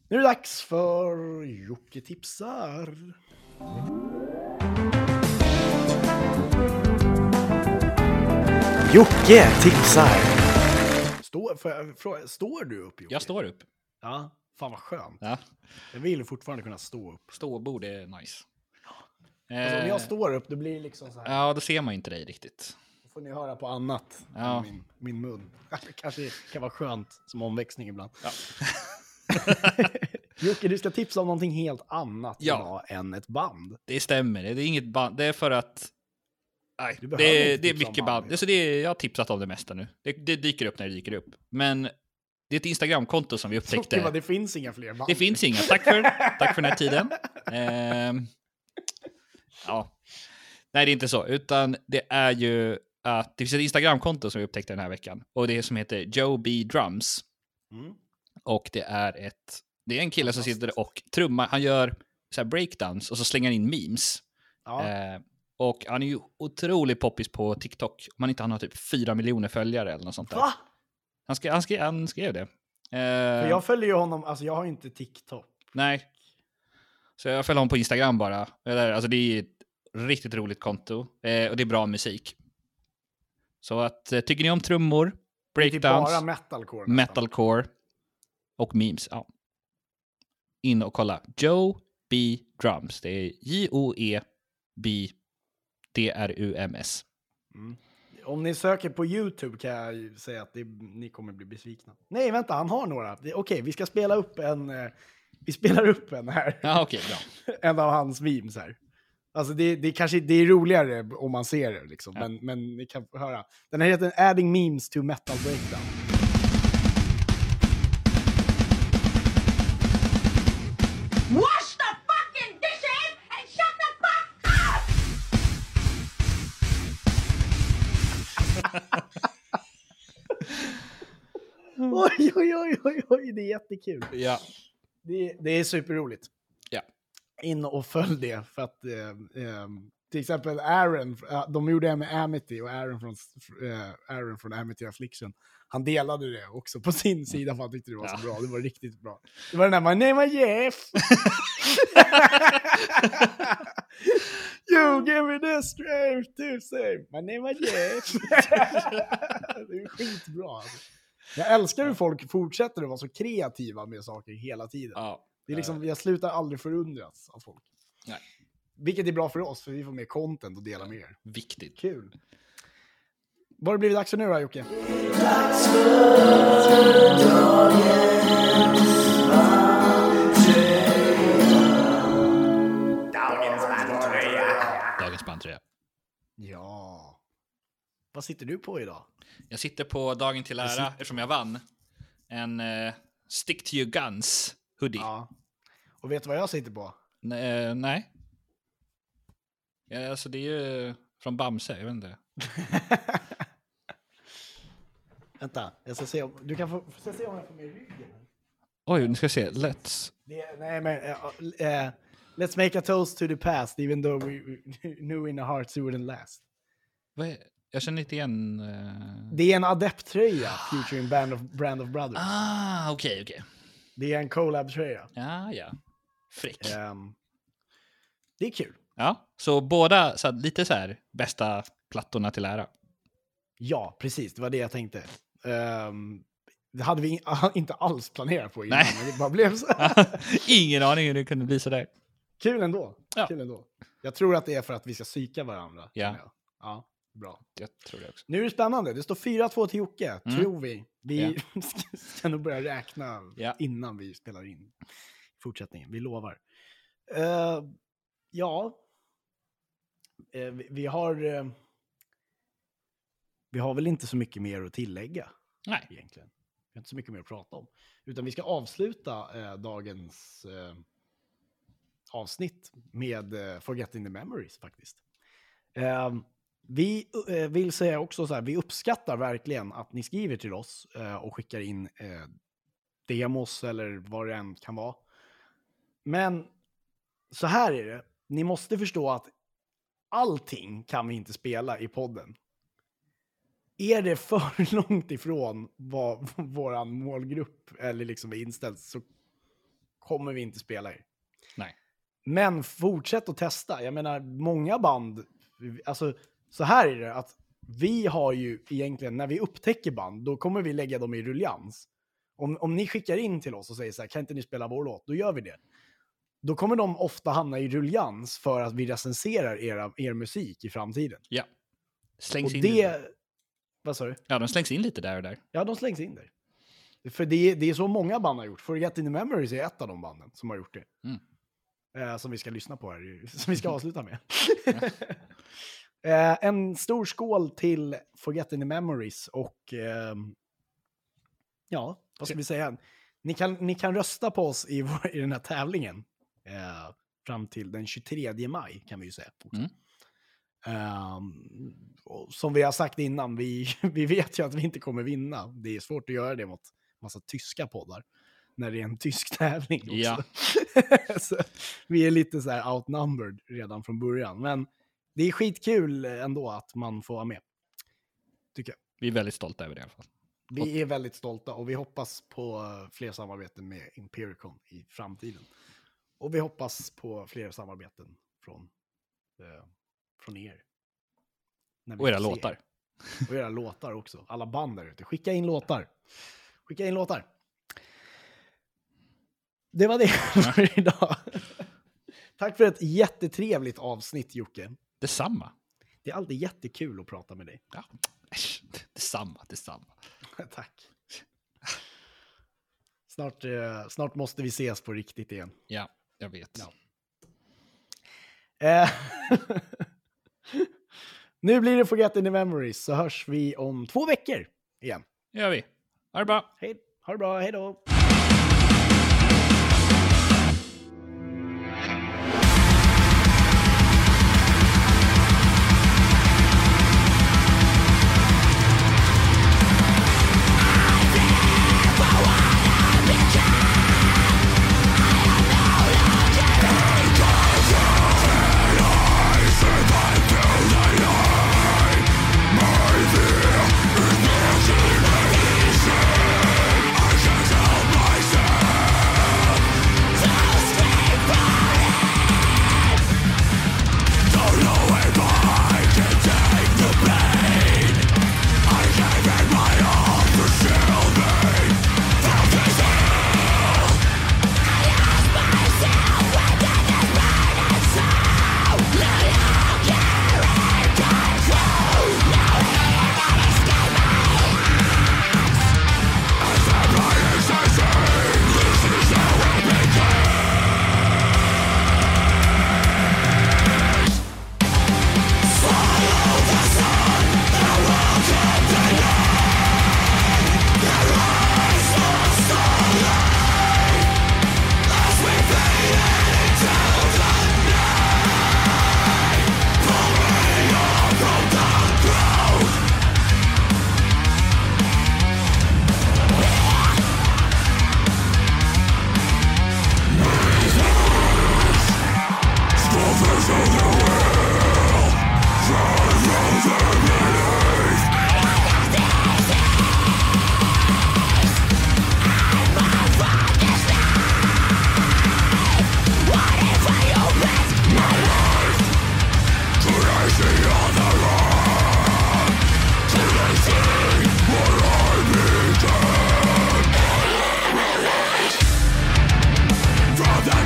Nu är det dags för Jocke tipsar. Jocke tipsar. Står, får jag fråga, står du upp Jocke?
Jag står upp.
Ja, fan vad skönt.
Ja.
Jag vill fortfarande kunna stå upp.
Ståbord är nice.
Alltså, om
Eh,
jag står upp, då blir det liksom så här.
Ja, då ser man ju inte dig riktigt.
Då får ni höra på annat
Ja.
min, min mun. *laughs* Det kanske kan vara skönt som omväxling ibland.
Ja. *laughs*
Jocke, du ska tipsa om någonting helt annat
Ja.
idag än ett band.
Det stämmer, det är inget band. Det är för att... Nej, det, det är mycket
band,
band. Alltså det är, jag har tipsat om det mesta nu. Det, det dyker upp när det dyker upp. Men det är ett Instagramkonto som vi *laughs*
Jocke, vad,
upptäckte.
det finns inga fler band.
Det finns inga. Tack för, tack för den här tiden. *laughs* Ehm, ja. Nej, det är inte så. Utan det är ju att det finns ett Instagramkonto som vi upptäckte den här veckan. Och det är som heter Joe B. Drums.
Mm.
Och det är ett... Det är en kille som sitter och trummar. Han gör så breakdowns och så slänger han in memes.
Ja.
Eh, och han är ju otroligt poppis på TikTok. Om han inte han har typ 4 miljoner följare eller något sånt där.
Va?
Han, skrev, han, skrev, han skrev det. Eh,
jag följer ju honom, alltså jag har inte TikTok.
Nej. Så jag följer honom på Instagram bara. Alltså det är ett riktigt roligt konto. Eh, och det är bra musik. Så att, eh, tycker ni om trummor,
Det är typ
breakdowns,
bara metalcore. nästan.
metalcore och memes, ja. In och kolla. Joe B. Drums. Det är E J-O-E-B D-R-U-M-S.
Om ni söker på YouTube kan jag säga att det, ni kommer bli besvikna. Nej, vänta, han har några. Okej, vi ska spela upp en. eh, Vi spelar upp en här.
Ja, okej, bra. *laughs*
en av hans memes här. Alltså det, det, är kanske, det är roligare om man ser det, liksom.
Ja.
men, men ni kan höra. Den här heter Adding Memes to Metal Breakdown. *laughs* Oj, oj, det är jättekul.
Ja.
Det, det är superroligt.
Ja.
In och följ det, för att eh, eh, till exempel Aaron, eh, de gjorde det med Amity och Aaron från, eh, Aaron från Amity Affliction. Han delade det också på sin sida för han tyckte det var
Ja.
så bra. Det var riktigt bra. Det var den där My name is Jeff. *laughs* you give me the strength to say My name is Jeff. *laughs* det är skitbra. Alltså. Jag älskar hur folk fortsätter att vara så kreativa med saker hela tiden.
ja.
Det är liksom, jag slutar aldrig förundras av folk.
Nej.
Vilket är bra för oss, för vi får mer content att dela med er.
Viktigt.
Kul. Vad har det blivit dags för nu då, Jocke?
Dagens bandtröja.
Ja. Vad sitter du på idag?
Jag sitter på dagen till ära, eftersom jag vann, en eh, Stick to your guns hoodie.
Ja. Och vet du vad jag sitter på?
N- eh, nej. Ja, alltså det är ju från Bamse, jag vet inte. *laughs*
Vänta, jag ska se om, du kan få, får se om jag får med ryggen.
Oj, nu ska jag se. Let's.
Det, nej, men... eh, eh, let's make a toast to the past, even though we, we knew in our hearts it wouldn't last.
Vad är... Jag känner inte igen... eh,
Det är en adepttröja, featuring Band of, Brand of Brothers.
Ah, okej, okej.
Det är en collab-tröja.
Ja, ja. Frick.
Ehm, det är kul.
Ja, så båda så lite så här bästa plattorna till ära.
Ja, precis. Det var det jag tänkte. Ehm, det hade vi in- *laughs* inte alls planerat på innan,
Nej.
men det bara blev så. *laughs*
Ingen aning hur det kunde bli så där.
Kul ändå.
Ja.
Kul ändå. Jag tror att det är för att vi ska psyka varandra.
Ja.
Ja, bra.
Jag tror det också.
Nu är det spännande. Det står 4-2 till Jocke,
Mm.
tror vi. Vi *laughs* ska- ska nog börja räkna
Ja.
innan vi spelar in fortsättningen. Vi lovar. Eh, ja, Eh, vi, vi har... eh, vi har väl inte så mycket mer att tillägga
Nej.
egentligen. Vi har inte så mycket mer att prata om. Utan vi ska avsluta dagens avsnitt med Forgetting the Memories faktiskt. Eh, vi eh, vill säga också så här, vi uppskattar verkligen att ni skriver till oss eh, och skickar in eh, demos eller vad det än kan vara. Men så här är det, ni måste förstå att allting kan vi inte spela i podden. Är det för *laughs* långt ifrån vad *laughs* vår målgrupp eller liksom är inställd så kommer vi inte spela er.
Nej.
Men fortsätt att testa. Jag menar, många band, alltså så här är det att vi har ju egentligen, när vi upptäcker band, då kommer vi lägga dem i ruljans. Om, om ni skickar in till oss och säger så här, kan inte ni spela vår låt? Då gör vi det. då kommer de ofta hamna i ruljans för att vi recenserar era, er musik i framtiden.
Ja. Slängs
Och
in
det... Vad sa du?
Ja, de slängs in lite där och där.
Ja, de slängs in där. För det, det är så många band har gjort. Forget in the Memories är ett av de banden som har gjort det.
Mm.
Eh, som vi ska lyssna på här, *laughs* som vi ska avsluta med. *laughs* eh, en stor skål till Forget in the Memories och ehm, ja, vad ska vi säga? Ni kan, ni kan rösta på oss i, vår, i den här tävlingen eh, fram till den 23 maj kan vi ju säga.
Mm.
Ehm, som vi har sagt innan, vi, *laughs* vi vet ju att vi inte kommer vinna. Det är svårt att göra det mot massa tyska poddar. När det är en tysk *laughs* tävling också. *laughs*
Ja.
vi är lite så här outnumbered redan från början. Men det är skitkul ändå att man får vara med. Tycker jag.
Vi är väldigt stolta över det i alla fall.
Vi är väldigt stolta och vi hoppas på eh, fler samarbeten med Impericon i framtiden. Och vi hoppas på fler samarbeten från, eh, från er.
Och era låtar.
Och era låtar också. Alla band där ute. Skicka in låtar. Skicka in låtar. Det var det *laughs* för idag. Tack för ett jättetrevligt avsnitt Jocke.
Detsamma.
Det är alltid jättekul att prata med dig.
Ja. Äsch, Detsamma, detsamma. *laughs*
Tack. Snart, eh, snart måste vi ses på riktigt igen.
Ja, jag vet.
Ja. Eh, *laughs* nu blir det Forget in Memories, så hörs vi om två veckor igen.
Det gör vi. Ha det bra.
Hej, ha det bra, hej då!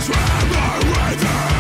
Surrender with